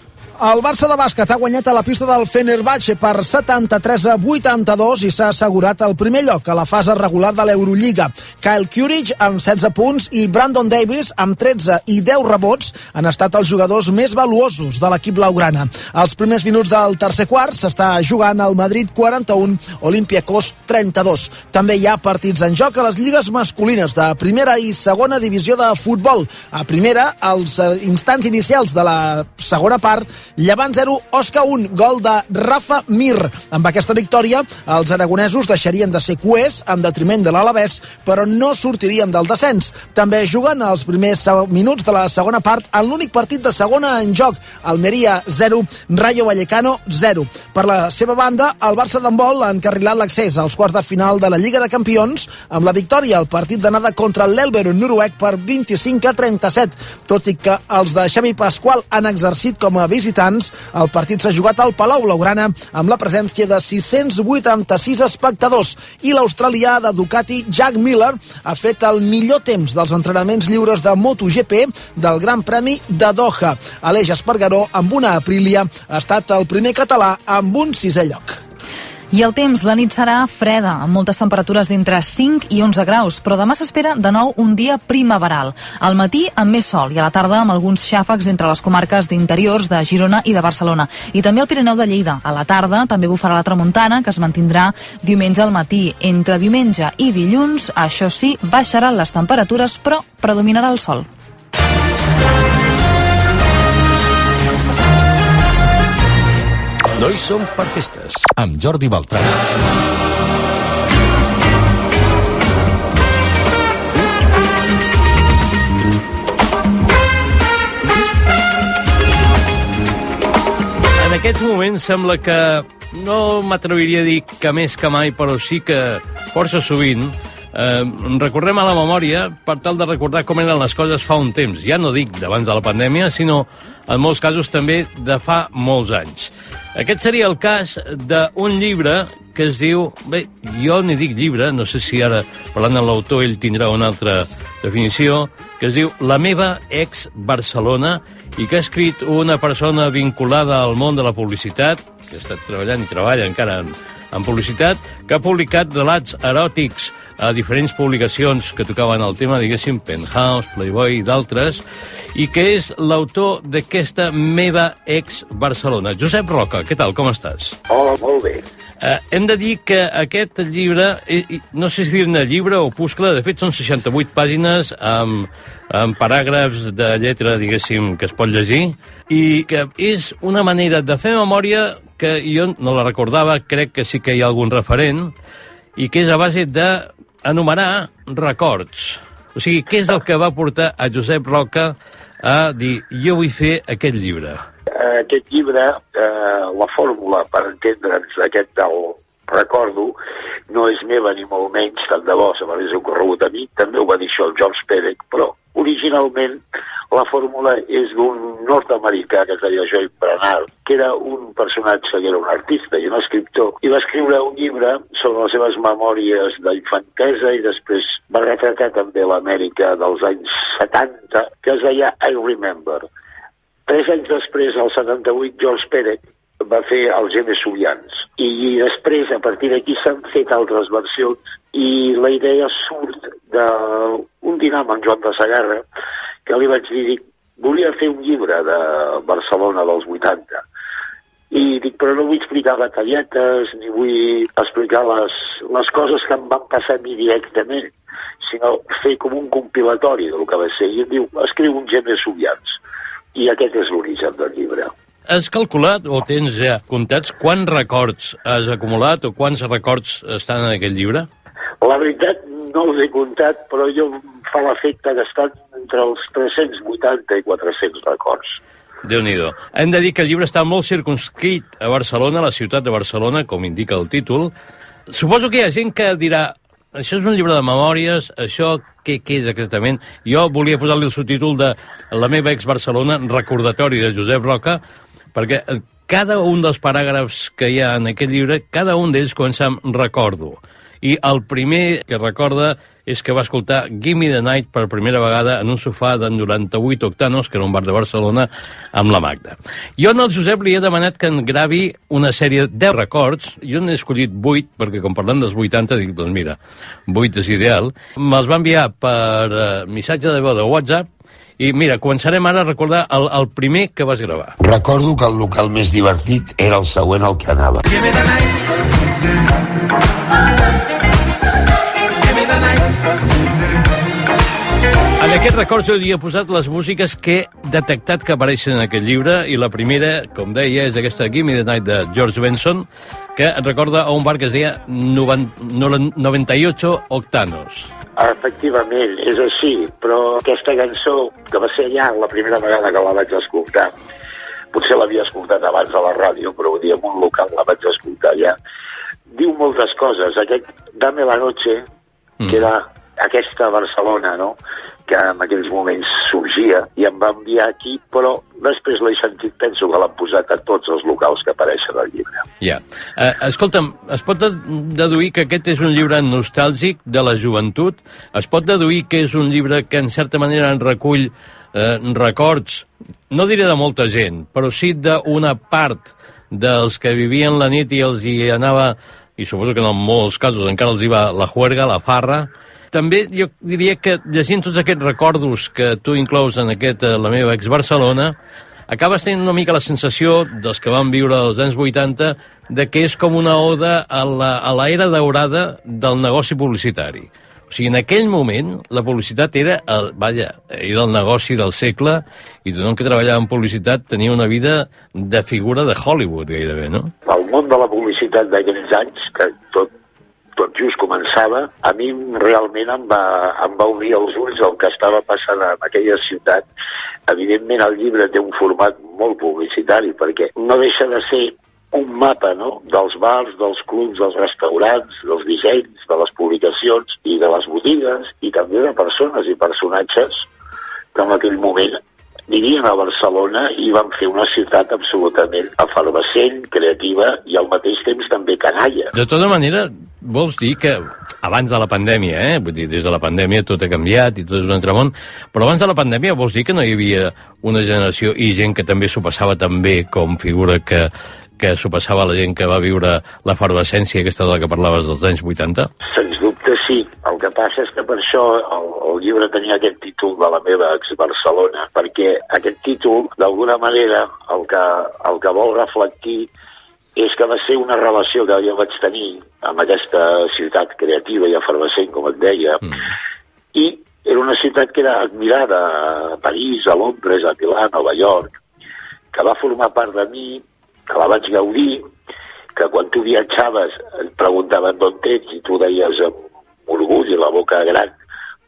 El Barça de bàsquet ha guanyat a la pista del Fenerbahce per 73 a 82 i s'ha assegurat el primer lloc a la fase regular de l'Eurolliga. Kyle Curich amb 16 punts i Brandon Davis amb 13 i 10 rebots han estat els jugadors més valuosos de l'equip blaugrana. Als primers minuts del tercer quart s'està jugant al Madrid 41, Olympiacos 32. També hi ha partits en joc a les lligues masculines de primera i segona divisió de futbol. A primera, als eh, instants inicials de la segona part, Llevant 0, Osca 1, gol de Rafa Mir. Amb aquesta victòria, els aragonesos deixarien de ser cuers en detriment de l'Alavés, però no sortirien del descens. També juguen els primers minuts de la segona part en l'únic partit de segona en joc. Almeria 0, Rayo Vallecano 0. Per la seva banda, el Barça d'handbol ha encarrilat l'accés als quarts de final de la Lliga de Campions amb la victòria al partit d'anada contra l'Elbero noruec per 25 a 37. Tot i que els de Xavi Pasqual han exercit com a visitants, el partit s'ha jugat al Palau Blaugrana amb la presència de 686 espectadors i l'australià de Ducati Jack Miller ha fet el millor temps dels entrenaments lliures de MotoGP del Gran Premi de Doha. Aleix Espargaró, amb una Aprilia, ha estat el primer català amb un sisè lloc. I el temps, la nit serà freda, amb moltes temperatures d'entre 5 i 11 graus, però demà s'espera de nou un dia primaveral. Al matí amb més sol i a la tarda amb alguns xàfecs entre les comarques d'interiors de Girona i de Barcelona. I també al Pirineu de Lleida. A la tarda també bufarà la tramuntana, que es mantindrà diumenge al matí. Entre diumenge i dilluns, això sí, baixaran les temperatures, però predominarà el sol. No hi som per festes. Amb Jordi Beltrán. En aquests moments sembla que no m'atreviria a dir que més que mai, però sí que força sovint eh, recorrem a la memòria per tal de recordar com eren les coses fa un temps. Ja no dic d'abans de la pandèmia, sinó en molts casos també de fa molts anys. Aquest seria el cas d'un llibre que es diu... Bé, jo n'hi dic llibre, no sé si ara, parlant amb l'autor, ell tindrà una altra definició, que es diu La meva ex Barcelona, i que ha escrit una persona vinculada al món de la publicitat, que ha estat treballant i treballa encara en, en publicitat, que ha publicat relats eròtics a diferents publicacions que tocaven el tema, diguéssim, Penthouse, Playboy i d'altres, i que és l'autor d'aquesta meva ex Barcelona. Josep Roca, què tal, com estàs? Hola, molt bé. Eh, hem de dir que aquest llibre, no sé si dir-ne llibre o opuscle, de fet són 68 pàgines amb, amb paràgrafs de lletra, diguéssim, que es pot llegir, i que és una manera de fer memòria que jo no la recordava, crec que sí que hi ha algun referent, i que és a base d'enumerar records. O sigui, què és el que va portar a Josep Roca a dir jo vull fer aquest llibre? Eh, Aquest llibre, eh, la fórmula per entendre'ns aquest del recordo, no és meva ni molt menys, tant de bo se m'hagués ocorregut a mi, també ho va dir això el George Perec, però originalment la fórmula és d'un nord-americà que es deia Joy Bernard, que era un personatge que era un artista i un escriptor, i va escriure un llibre sobre les seves memòries d'infantesa i després va retratar també l'Amèrica dels anys 70, que es deia I Remember. Tres anys després, al 78, George Perec va fer els genes Sulians. I després, a partir d'aquí, s'han fet altres versions i la idea surt d'un dinar amb en Joan de Sagarra, que li vaig dir, dic, volia fer un llibre de Barcelona dels 80. I dic, però no vull explicar batalletes, ni vull explicar les, les coses que em van passar a mi directament, sinó fer com un compilatori del que va ser. I em diu, escriu un genes Sulians. I aquest és l'origen del llibre. Has calculat o tens ja comptats quants records has acumulat o quants records estan en aquest llibre? La veritat, no els he comptat, però jo fa l'efecte que estan entre els 380 i 400 records. déu nhi Hem de dir que el llibre està molt circunscrit a Barcelona, a la ciutat de Barcelona, com indica el títol. Suposo que hi ha gent que dirà això és un llibre de memòries, això què, què és exactament? Jo volia posar-li el subtítol de La meva ex Barcelona, recordatori de Josep Roca, perquè eh, cada un dels paràgrafs que hi ha en aquest llibre, cada un d'ells comença amb recordo. I el primer que recorda és que va escoltar Gimme the Night per primera vegada en un sofà de 98 octanos, que era un bar de Barcelona, amb la Magda. Jo al Josep li he demanat que en gravi una sèrie de 10 records, jo n'he escollit 8, perquè com parlant dels 80, dic, doncs mira, 8 és ideal. Me'ls va enviar per uh, missatge de veu de WhatsApp, i mira, començarem ara a recordar el, el primer que vas gravar. Recordo que el local més divertit era el següent al que anava. En En aquest record jo havia posat les músiques que he detectat que apareixen en aquest llibre i la primera, com deia, és aquesta Give Me the Night de George Benson que et recorda a un bar que es deia Noven- Nolen- 98 Octanos. Efectivament, és així, però aquesta cançó, que va ser allà la primera vegada que la vaig escoltar, potser l'havia escoltat abans a la ràdio, però un dia en un local la vaig escoltar allà, diu moltes coses. Aquest Dame la noche, que era aquesta Barcelona, no?, que en aquells moments sorgia i em va enviar aquí, però després l'he sentit, penso que l'han posat a tots els locals que apareixen al llibre. Ja. Eh, escolta'm, es pot de- deduir que aquest és un llibre nostàlgic de la joventut? Es pot deduir que és un llibre que, en certa manera, en recull eh, records, no diré de molta gent, però sí d'una part dels que vivien la nit i els hi anava, i suposo que en molts casos encara els hi va la juerga, la farra, també jo diria que llegint tots aquests recordos que tu inclous en aquest, eh, la meva ex-Barcelona, acabes tenint una mica la sensació dels que van viure als anys 80 de que és com una oda a la, a la era daurada del negoci publicitari. O sigui, en aquell moment la publicitat era el, vaja, era el negoci del segle i tothom que treballava en publicitat tenia una vida de figura de Hollywood gairebé, no? el món de la publicitat d'aquells anys, que tot, tot just començava, a mi realment em va, em va obrir els ulls el que estava passant en aquella ciutat. Evidentment el llibre té un format molt publicitari, perquè no deixa de ser un mapa no? dels bars, dels clubs, dels restaurants, dels dissenys, de les publicacions i de les botigues, i també de persones i personatges que en aquell moment vivien a Barcelona i van fer una ciutat absolutament efervescent, creativa i al mateix temps també canalla. De tota manera, vols dir que abans de la pandèmia, eh? Vull dir, des de la pandèmia tot ha canviat i tot és un altre món, però abans de la pandèmia vols dir que no hi havia una generació i gent que també s'ho passava tan bé com figura que, que s'ho passava la gent que va viure l'efervescència aquesta de la que parlaves dels anys 80? Sens dubte sí. El que passa és que per això el, el llibre tenia aquest títol de la meva ex-Barcelona, perquè aquest títol, d'alguna manera, el que, el que vol reflectir és que va ser una relació que jo vaig tenir amb aquesta ciutat creativa i efervescent, com et deia, mm. i era una ciutat que era admirada a París, a Londres, a Milà, a Nova York, que va formar part de mi, que la vaig gaudir, que quan tu viatjaves et preguntaven d'on ets i tu deies amb orgull i la boca gran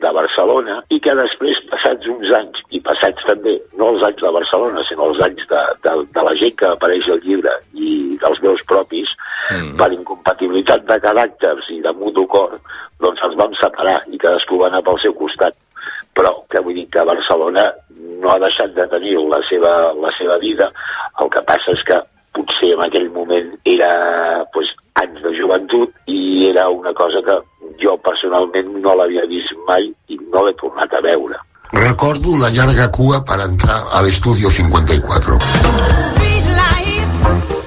de Barcelona i que després, passats uns anys, i passats també, no els anys de Barcelona, sinó els anys de, de, de la gent que apareix al llibre i dels meus propis, mm. per incompatibilitat de caràcters i de mutu cor, doncs ens vam separar i cadascú va anar pel seu costat. Però que vull dir que Barcelona no ha deixat de tenir la seva, la seva vida, el que passa és que potser en aquell moment era pues, anys de joventut i era una cosa que jo personalment no l'havia vist mai i no l'he tornat a veure. Recordo la llarga cua per entrar a l'estudio 54. Street life,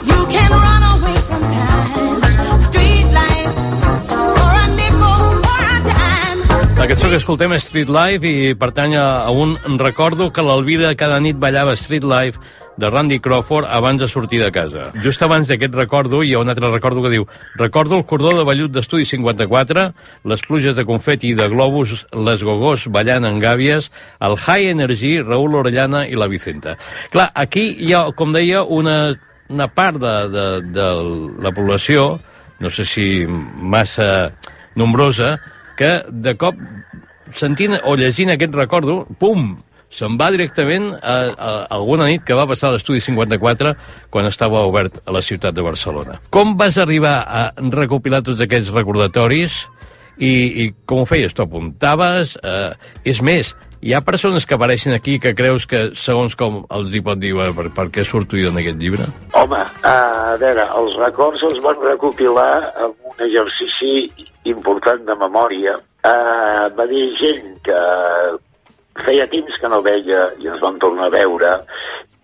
you can run away from time. Street life, for a nickel, for a dime. La cançó que escoltem és Street Life i pertany a, un recordo que l'Alvira cada nit ballava Street Life de Randy Crawford abans de sortir de casa. Just abans d'aquest recordo hi ha un altre recordo que diu Recordo el cordó de vellut d'estudi 54, les pluges de confeti i de globus, les gogós ballant en gàbies, el High Energy, Raúl Orellana i la Vicenta. Clar, aquí hi ha, com deia, una, una part de, de, de la població, no sé si massa nombrosa, que de cop sentint o llegint aquest recordo, pum, se'n va directament a, a, alguna nit que va passar a l'estudi 54 quan estava obert a la ciutat de Barcelona. Com vas arribar a recopilar tots aquests recordatoris i, i com ho feies? T'ho apuntaves? Eh, és més, hi ha persones que apareixen aquí que creus que, segons com els hi pot dir, bueno, per, per què surto jo en aquest llibre? Home, a veure, els records els van recopilar amb un exercici important de memòria. Uh, va dir gent que feia temps que no veia i ens vam tornar a veure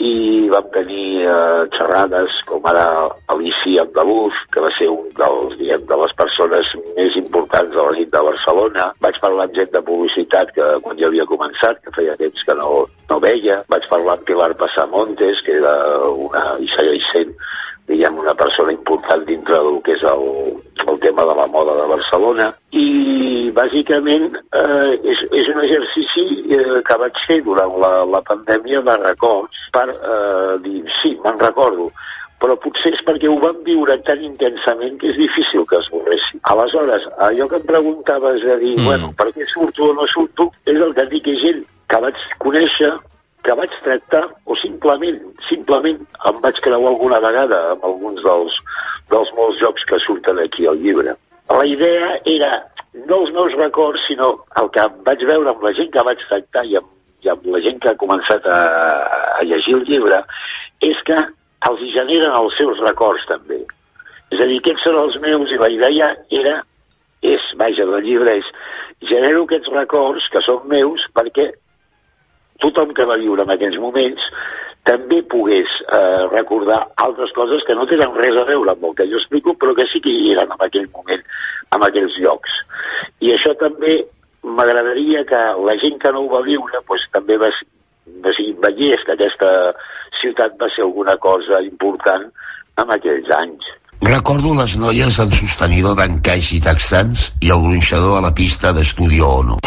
i vam tenir eh, xerrades com ara Alicia Andaluz, que va ser un dels, diguem, de les persones més importants de la nit de Barcelona. Vaig parlar amb gent de publicitat que quan jo havia començat, que feia temps que no, no veia. Vaig parlar amb Pilar Passamontes, que era una, i segueix sent diguem, una persona important dintre del que és el tema de la moda de Barcelona i bàsicament eh, és, és un exercici eh, que vaig fer durant la, la pandèmia de records per eh, dir, sí, me'n recordo, però potser és perquè ho vam viure tan intensament que és difícil que es borressi. Aleshores, allò que em preguntaves de dir, mm. bueno, per què surto o no surto, és el que dic, és gent que vaig conèixer, que vaig tractar, o simplement, simplement em vaig creuar alguna vegada amb alguns dels, dels molts jocs que surten aquí al llibre. La idea era no els meus records, sinó el que vaig veure amb la gent que vaig tractar i amb, i amb la gent que ha començat a, a llegir el llibre, és que els hi generen els seus records també. És a dir, aquests són els meus i la idea era, és, vaja, del llibre és, genero aquests records que són meus perquè tothom que va viure en aquells moments també pogués eh, recordar altres coses que no tenen res a veure amb el que jo explico, però que sí que hi eren en aquell moment, en aquells llocs. I això també m'agradaria que la gent que no ho va viure pues, també va, va, veiés que aquesta ciutat va ser alguna cosa important en aquells anys. Recordo les noies en sostenidor d'encaix i texans i el gronxador a la pista d'Estudio Ono.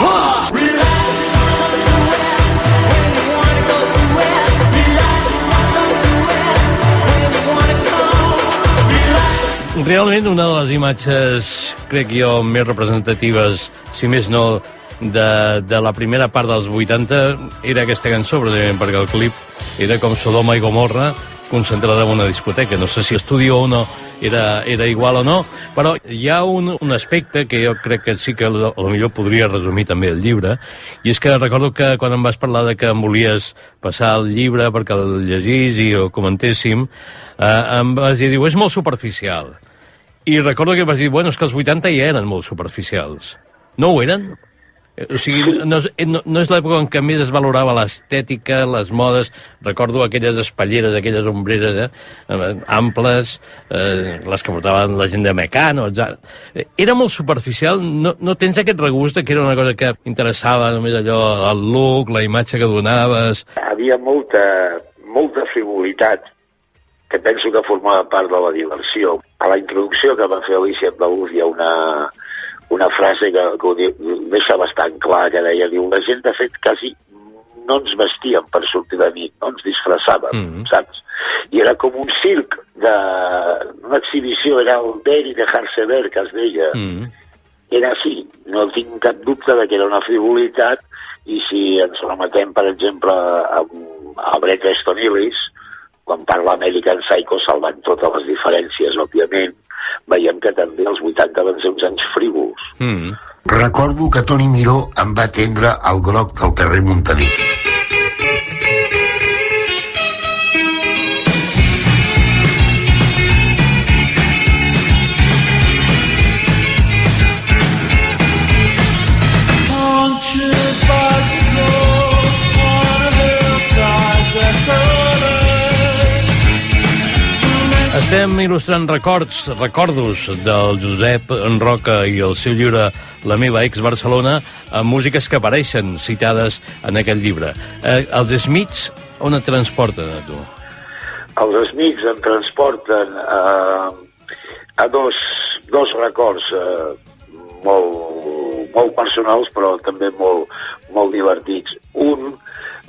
Realment una de les imatges, crec jo, més representatives, si més no, de, de la primera part dels 80 era aquesta cançó, precisament perquè el clip era com Sodoma i Gomorra concentrada en una discoteca. No sé si Estudio o no era, era igual o no, però hi ha un, un aspecte que jo crec que sí que a lo millor podria resumir també el llibre, i és que recordo que quan em vas parlar de que em volies passar el llibre perquè el llegís i ho comentéssim, eh, em vas dir, diu, és molt superficial. I recordo que vas dir, bueno, és que els 80 ja eren molt superficials. No ho eren? Eh, O sigui, no, és- no, no és l'època en què més es valorava l'estètica, les modes. Recordo aquelles espatleres, aquelles ombreres eh, eh, amples, eh, les que portaven la gent de Mecano, etc. Eh, Era molt superficial. No, no tens aquest regust que era una cosa que interessava només allò, el look, la imatge que donaves... Havia molta, molta frivolitat que penso que formava part de la diversió. A la introducció que va fer Alicia Andalús hi ha una, una frase que, que ho deixa bastant clar, que deia, diu, la gent de fet quasi no ens vestíem per sortir de nit, no ens disfressàvem, mm -hmm. saps? I era com un circ de... una exhibició, era el ver i dejar-se ver, que es deia. Mm. Era així, no tinc cap dubte de que era una frivolitat i si ens remetem, per exemple, a, a Bret Easton Ellis, quan parla American Psycho salvant totes les diferències, òbviament, veiem que també els 80 van ser uns anys frívols. Mm. Recordo que Toni Miró em va atendre al groc del carrer Montaner. Estem il·lustrant records, recordos del Josep Roca i el seu llibre La meva ex Barcelona amb músiques que apareixen citades en aquest llibre. Eh, els Smiths on et transporten a tu? Els Smiths em transporten eh, a dos, dos records eh, molt, molt personals, però també molt, molt divertits. Un,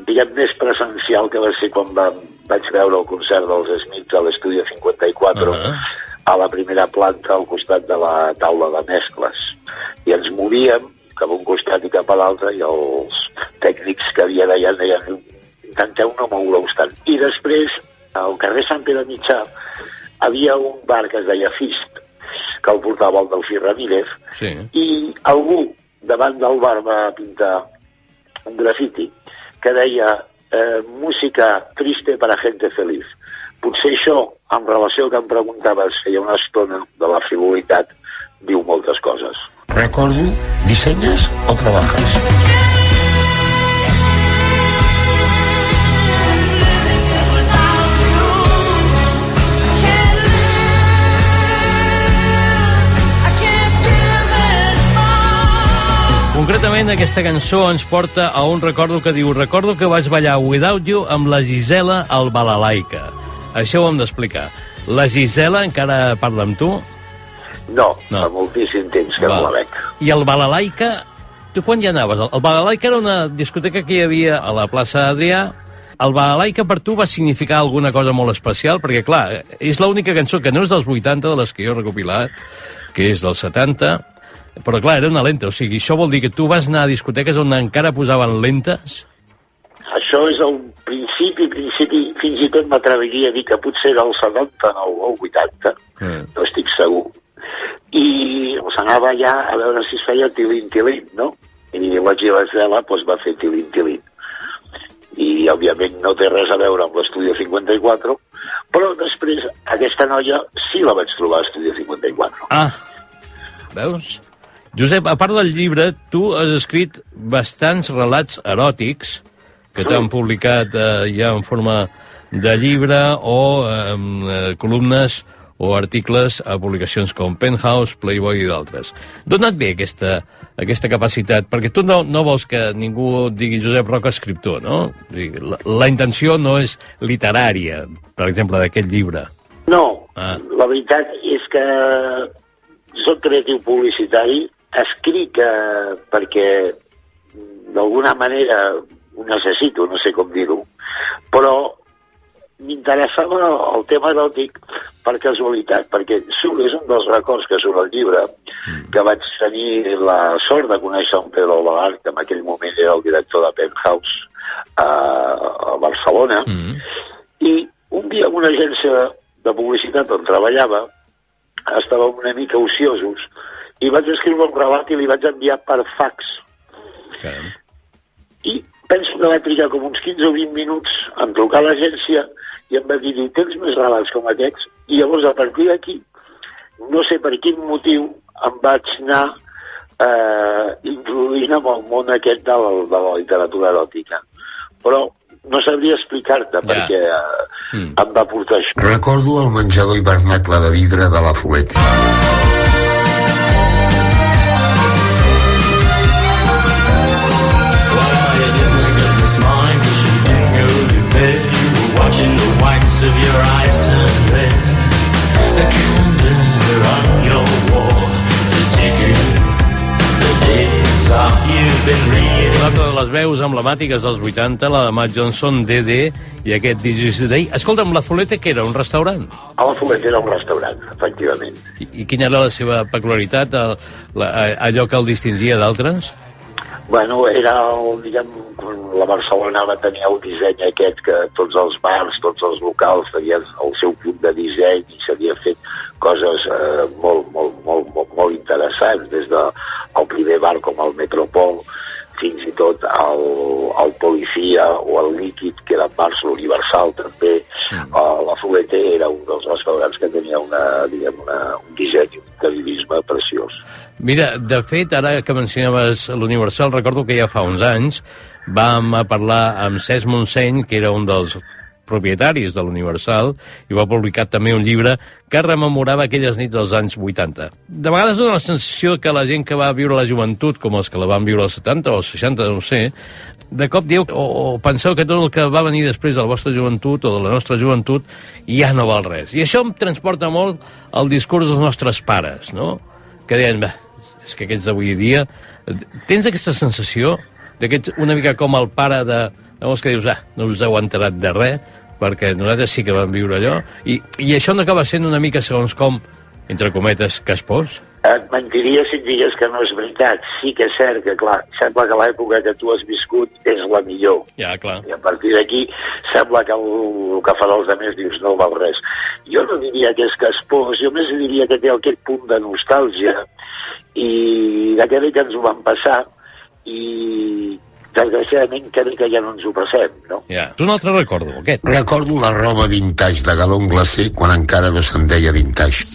diguem, més presencial, que va ser quan vam, vaig veure el concert dels Smiths a l'Estudio 54, uh -huh. a la primera planta, al costat de la taula de mescles. I ens movíem cap a un costat i cap a l'altre, i els tècnics que havia d'allà deien intenteu no moure-us tant. I després, al carrer Sant Pere Mitjà, havia un bar que es deia Fist, que el portava el Delfí Ramírez, Sí. i algú davant del bar va pintar un grafiti que deia eh, música triste para gente feliz. Potser això, en relació al que em preguntaves feia una estona de la frivolitat, diu moltes coses. Recordo, ¿diseñas o trabajas? Concretament, aquesta cançó ens porta a un recordo que diu Recordo que vaig ballar Without You amb la Gisela al Balalaica. Això ho hem d'explicar. La Gisela encara parla amb tu? No, no. fa moltíssim temps que Va. no la veig. I el Balalaika, tu quan hi anaves? El, el Balalaika era una discoteca que hi havia a la plaça Adrià. El Balalaika per tu va significar alguna cosa molt especial? Perquè, clar, és l'única cançó que no és dels 80, de les que jo he recopilat, que és dels 70, però, clar, era una lenta. O sigui, això vol dir que tu vas anar a discoteques on encara posaven lentes? Això és el principi, principi, fins i tot m'atreviria a dir que potser era el 79 o el 80, Mm. no estic segur. I s'anava allà a veure si es feia tilin-tilin, no? I la Gilasela doncs, va fer tilin-tilin. I, òbviament, no té res a veure amb l'Estudio 54, però després aquesta noia sí la vaig trobar a l'Estudio 54. Ah, veus? Josep, a part del llibre, tu has escrit bastants relats eròtics que t'han publicat eh, ja en forma de llibre o eh, columnes o articles a publicacions com Penthouse, Playboy i d'altres. D'on et ve aquesta, aquesta capacitat? Perquè tu no, no vols que ningú digui Josep Roca escriptor, no? La, la intenció no és literària, per exemple, d'aquest llibre. No, Ah. la veritat és que soc creatiu publicitari, escric eh, perquè d'alguna manera ho necessito, no sé com dir-ho, però m'interessava el tema eròtic per casualitat, perquè surt, és un dels records que surt al llibre, que vaig tenir la sort de conèixer en Pedro Lagar, que en aquell moment era el director de Penthouse a, a Barcelona, i un dia en una agència de publicitat on treballava estàvem una mica ociosos i vaig escriure un relat i li vaig enviar per fax. Caram. I penso que va trigar com uns 15 o 20 minuts en trucar a l'agència i em va dir, "Diu, tens més relats com aquests? I llavors, a partir d'aquí, no sé per quin motiu, em vaig anar eh, introduint amb el món aquest de la, de la literatura eròtica. Però no sabria explicar-te ja. perquè eh, mm. em va portar això. Recordo el menjador hivernacle de vidre de la were watching the whites of your eyes turn red. The Una altra de les veus emblemàtiques dels 80, la de Matt Johnson, DD, i aquest This is the Day. Escolta'm, la Zulete, que era? Un restaurant? A la Fogueta era un restaurant, efectivament. I, i quina era la seva peculiaritat, el, la, allò que el distingia d'altres? Bueno, era, el, diguem, la Barcelona va tenir el disseny aquest que tots els bars, tots els locals tenien el seu punt de disseny i s'havia fet coses eh, molt, molt, molt, molt, molt interessants, des de el primer bar com el Metropol, fins i tot el, el Policia o el Líquid, que eren bars, l'Universal també. Mm. la Foguete era un dels restaurants que tenia una, diguem, una, un disseny, un interiorisme preciós. Mira, de fet, ara que mencionaves l'Universal, recordo que ja fa uns anys vam a parlar amb Cesc Montseny, que era un dels propietaris de l'Universal, i va publicar també un llibre que rememorava aquelles nits dels anys 80. De vegades dona la sensació que la gent que va viure la joventut, com els que la van viure als 70 o als 60, no sé, de cop dieu o, o penseu que tot el que va venir després de la vostra joventut o de la nostra joventut ja no val res. I això em transporta molt al discurs dels nostres pares, no? Que deien, "Bah, és que aquests d'avui dia... Tens aquesta sensació de que ets una mica com el pare de... Llavors que dius, ah, no us heu enterat de res, perquè nosaltres sí que vam viure allò, i, i això no acaba sent una mica segons com, entre cometes, caspós? Et mentiria si et digués que no és veritat. Sí que és cert que, clar, sembla que l'època que tu has viscut és la millor. Ja, clar. I a partir d'aquí sembla que el, el que farà els altres dius no val res. Jo no diria que és caspós, jo més diria que té aquest punt de nostàlgia i bé que ens ho van passar i desgraciadament que bé que ja no ens ho passem, no? Ja. Un altre recordo, aquest. Recordo la roba vintage de galon glacé quan encara no se'n deia vintage.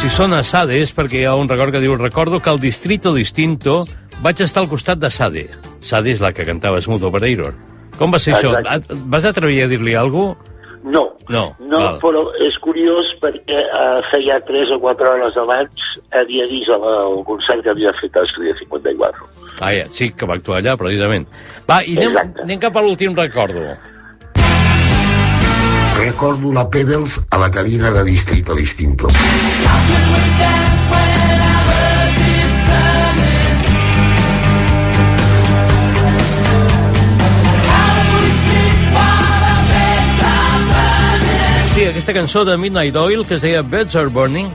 Si sona Sade és perquè hi ha un record que diu recordo que al Distrito Distinto vaig estar al costat de Sade. Sade és la que cantava Smooth Operator. Com va ser això? Exacte. Et- Vas atrevir a dir-li alguna cosa? No, No, no val. però és curiós perquè eh, feia 3 o 4 hores abans havia vist el, el concert que havia fet a Estudia 54. Ah, ja, sí, que va actuar allà, precisament. Va, i anem, anem cap a l'últim recordo. Recordo la Pebbles a la cabina de Distrito Distinto. Sí, aquesta cançó de Midnight Oil, que es deia Beds Are Burning,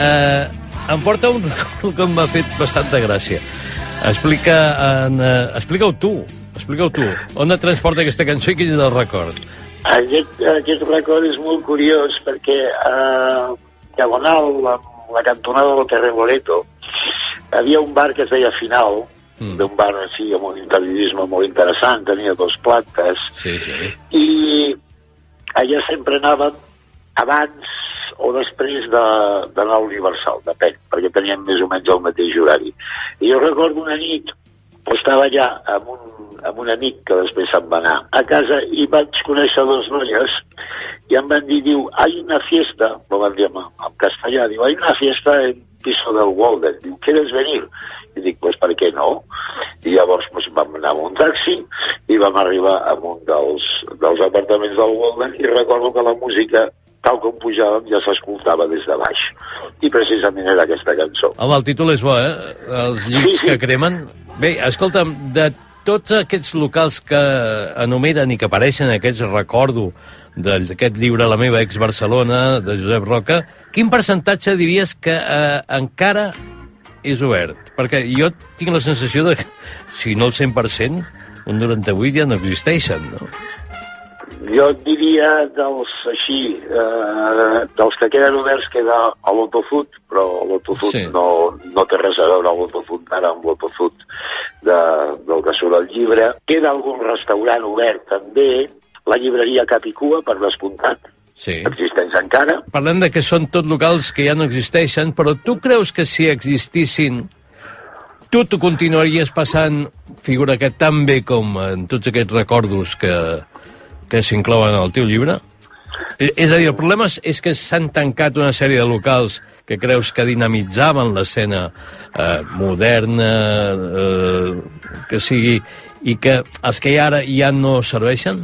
eh, em porta un record que m'ha fet bastanta gràcia. Explica, en, eh, explica-ho tu, explica-ho tu. On et transporta aquesta cançó i quin és el record? Aquest, aquest record és molt curiós perquè eh, diagonal amb la cantonada del carrer Loreto havia un bar que es deia Final, mm. d'un bar així amb un interiorisme molt interessant, tenia dos plantes, Sí, sí. i allà sempre anàvem abans o després de- d'anar a l'Universal, depèn, perquè teníem més o menys el mateix horari. I jo recordo una nit, estava allà amb un, amb un amic que després se'n va anar a casa i vaig conèixer dos noies i em van dir, diu, hay una fiesta, lo van dir en, en castellà, diu, hay una fiesta en piso del Walden, diu, ¿quieres venir? I dic, pues per què no? I llavors pues, vam anar amb un taxi i vam arribar a un dels, dels apartaments del Walden i recordo que la música, tal com pujàvem, ja s'escoltava des de baix. I precisament era aquesta cançó. Home, el títol és bo, eh? Els llits Sí, que cremen. Bé, escolta'm, de tots aquests locals que enumeren i que apareixen aquests recordo d'aquest llibre La meva ex-Barcelona, de Josep Roca, quin percentatge diries que eh, encara és obert? Perquè jo tinc la sensació de que, si no el 100%, un 98 ja no existeixen, no? Jo et diria dels així, eh, dels que queden oberts queda a l'Autofood, però l'Autofood Sí. no, no té res a veure amb l'Autofood ara amb l'Autofood de, del que surt al llibre. Queda algun restaurant obert també, la llibreria Capicua, per descomptat, Sí. existeix encara. Parlem de que són tot locals que ja no existeixen, però tu creus que si existissin tu t'ho continuaries passant, figura que tan bé com en tots aquests recordos que, que s'inclouen al teu llibre? E- És a dir, el problema és, és que s'han tancat una sèrie de locals que creus que dinamitzaven l'escena eh, moderna, eh, que sigui, i que els que hi ara ja no serveixen?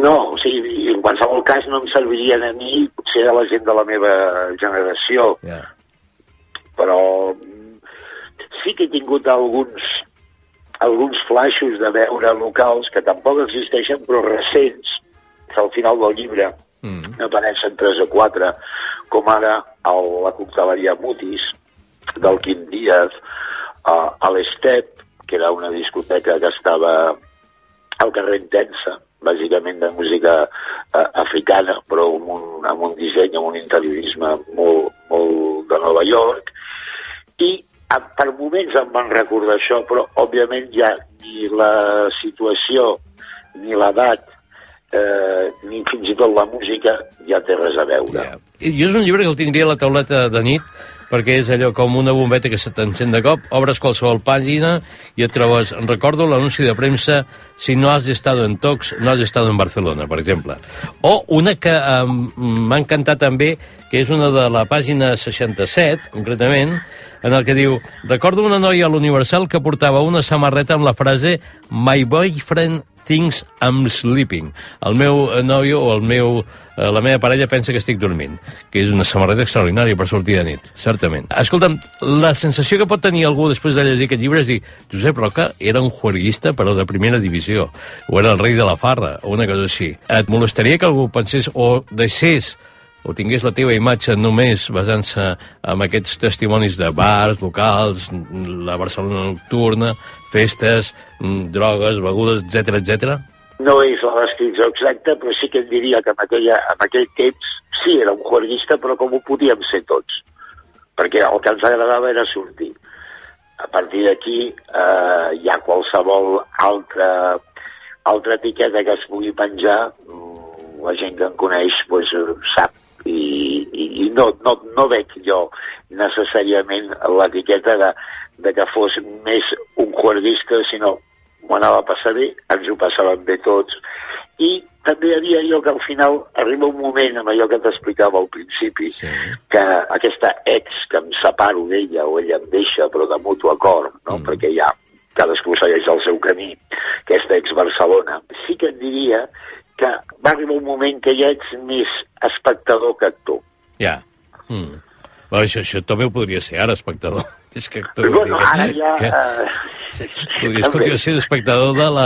No, o sigui, en qualsevol cas no em servirien a mi, potser a la gent de la meva generació. Yeah. Però sí que he tingut alguns alguns flaixos de veure locals que tampoc existeixen, però recents, que al final del llibre Mm. apareixen tres o quatre, com ara el, la cocteleria Mutis, del Quim Díaz, uh, a l'Estep, que era una discoteca que estava al carrer Intensa, bàsicament de música eh, africana, però amb un, amb un disseny, amb un interiorisme molt, molt de Nova York, i a, per moments em van recordar això, però òbviament ja ni la situació, ni l'edat, eh, ni fins i tot la música ja té res a veure. Yeah. Jo és un llibre que el tindria a la tauleta de nit, perquè és allò com una bombeta que se t'encén de cop, obres qualsevol pàgina i et trobes, recordo l'anunci de premsa, si no has estado en Tox, no has estado en Barcelona, per exemple. O una que eh, m'ha encantat també, que és una de la pàgina 67, concretament, en el que diu, recordo una noia a l'Universal que portava una samarreta amb la frase My boyfriend thinks I'm sleeping. El meu eh, nòvio o el meu, eh, la meva parella pensa que estic dormint, que és una samarreta extraordinària per sortir de nit, certament. Escolta'm, la sensació que pot tenir algú després de llegir aquest llibre és dir Josep Roca era un juerguista però de primera divisió, o era el rei de la farra, o una cosa així. Et molestaria que algú pensés o deixés o tingués la teva imatge només basant-se en aquests testimonis de bars, locals, la Barcelona nocturna, festes, drogues, begudes, etc etc. No és la descripció exacta, però sí que et diria que en, aquella, en aquell temps sí, era un juerguista, però com ho podíem ser tots. Perquè el que ens agradava era sortir. A partir d'aquí eh, hi ha qualsevol altra, altra etiqueta que es pugui penjar, mm, la gent que em coneix pues, eh, sap i, i, i no, no, no veig jo necessàriament l'etiqueta de, de que fos més un juerguista, sinó m'ho anava a passar bé, ens ho passàvem bé tots, I també hi havia allò que al final arriba un moment amb allò que t'explicava al principi, sí. que aquesta ex que em separo d'ella o ella em deixa però de mutu acord, no? Mm. perquè ja cadascú segueix el seu camí, aquesta ex Barcelona, sí que et diria que va arribar un moment que ja ets més espectador que actor. Ja. Mm. Bueno, això, això també ho podria ser ara, espectador. És que actor... Bueno, ara ja... Que... Podries continuar sent espectador de, la,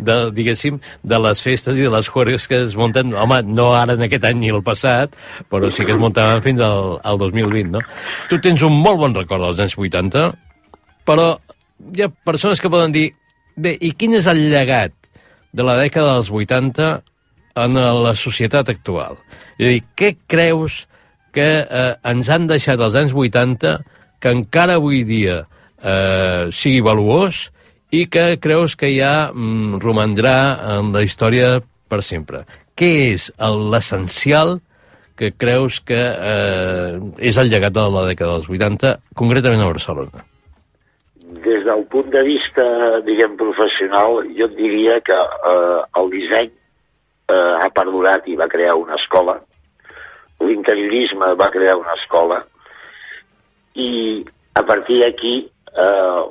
de, diguéssim, de les festes i de les juergues que es munten, home, no ara en aquest any ni el passat, però sí que es muntaven fins al, al 2020, no? Tu tens un molt bon record dels anys 80, però hi ha persones que poden dir, bé, i quin és el llegat de la dècada dels 80 en la societat actual? És a dir, què creus que eh, ens han deixat els anys 80 que encara avui dia eh, sigui valuós i que creus que ja mm, romandrà en la història per sempre. Què és l'essencial que creus que eh, és el llegat de la dècada dels 80, concretament a Barcelona? des del punt de vista, diguem, professional, jo et diria que eh, el disseny eh, ha perdurat i va crear una escola, l'interiorisme va crear una escola, i a partir d'aquí eh,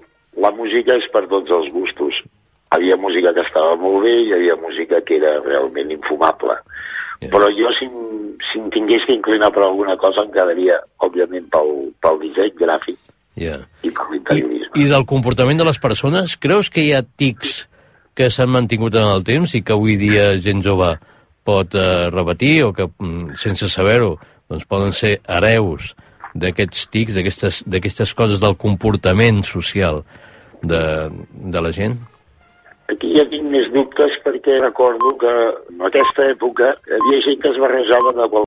la música és per tots els gustos. Hi havia música que estava molt bé i hi havia música que era realment infumable. Yeah. Però jo, si, si em tingués que inclinar per alguna cosa, em quedaria, òbviament, pel, pel disseny gràfic Yeah. i per l'interiorisme. I del comportament de les persones, creus que hi ha tics que s'han mantingut en el temps i que avui dia gent jove pot eh, repetir o que, mm, sense saber-ho, doncs poden ser hereus d'aquests tics, d'aquestes coses del comportament social de, de la gent? Aquí ja tinc més dubtes perquè recordo que en aquesta època hi havia gent que es barrejava de qual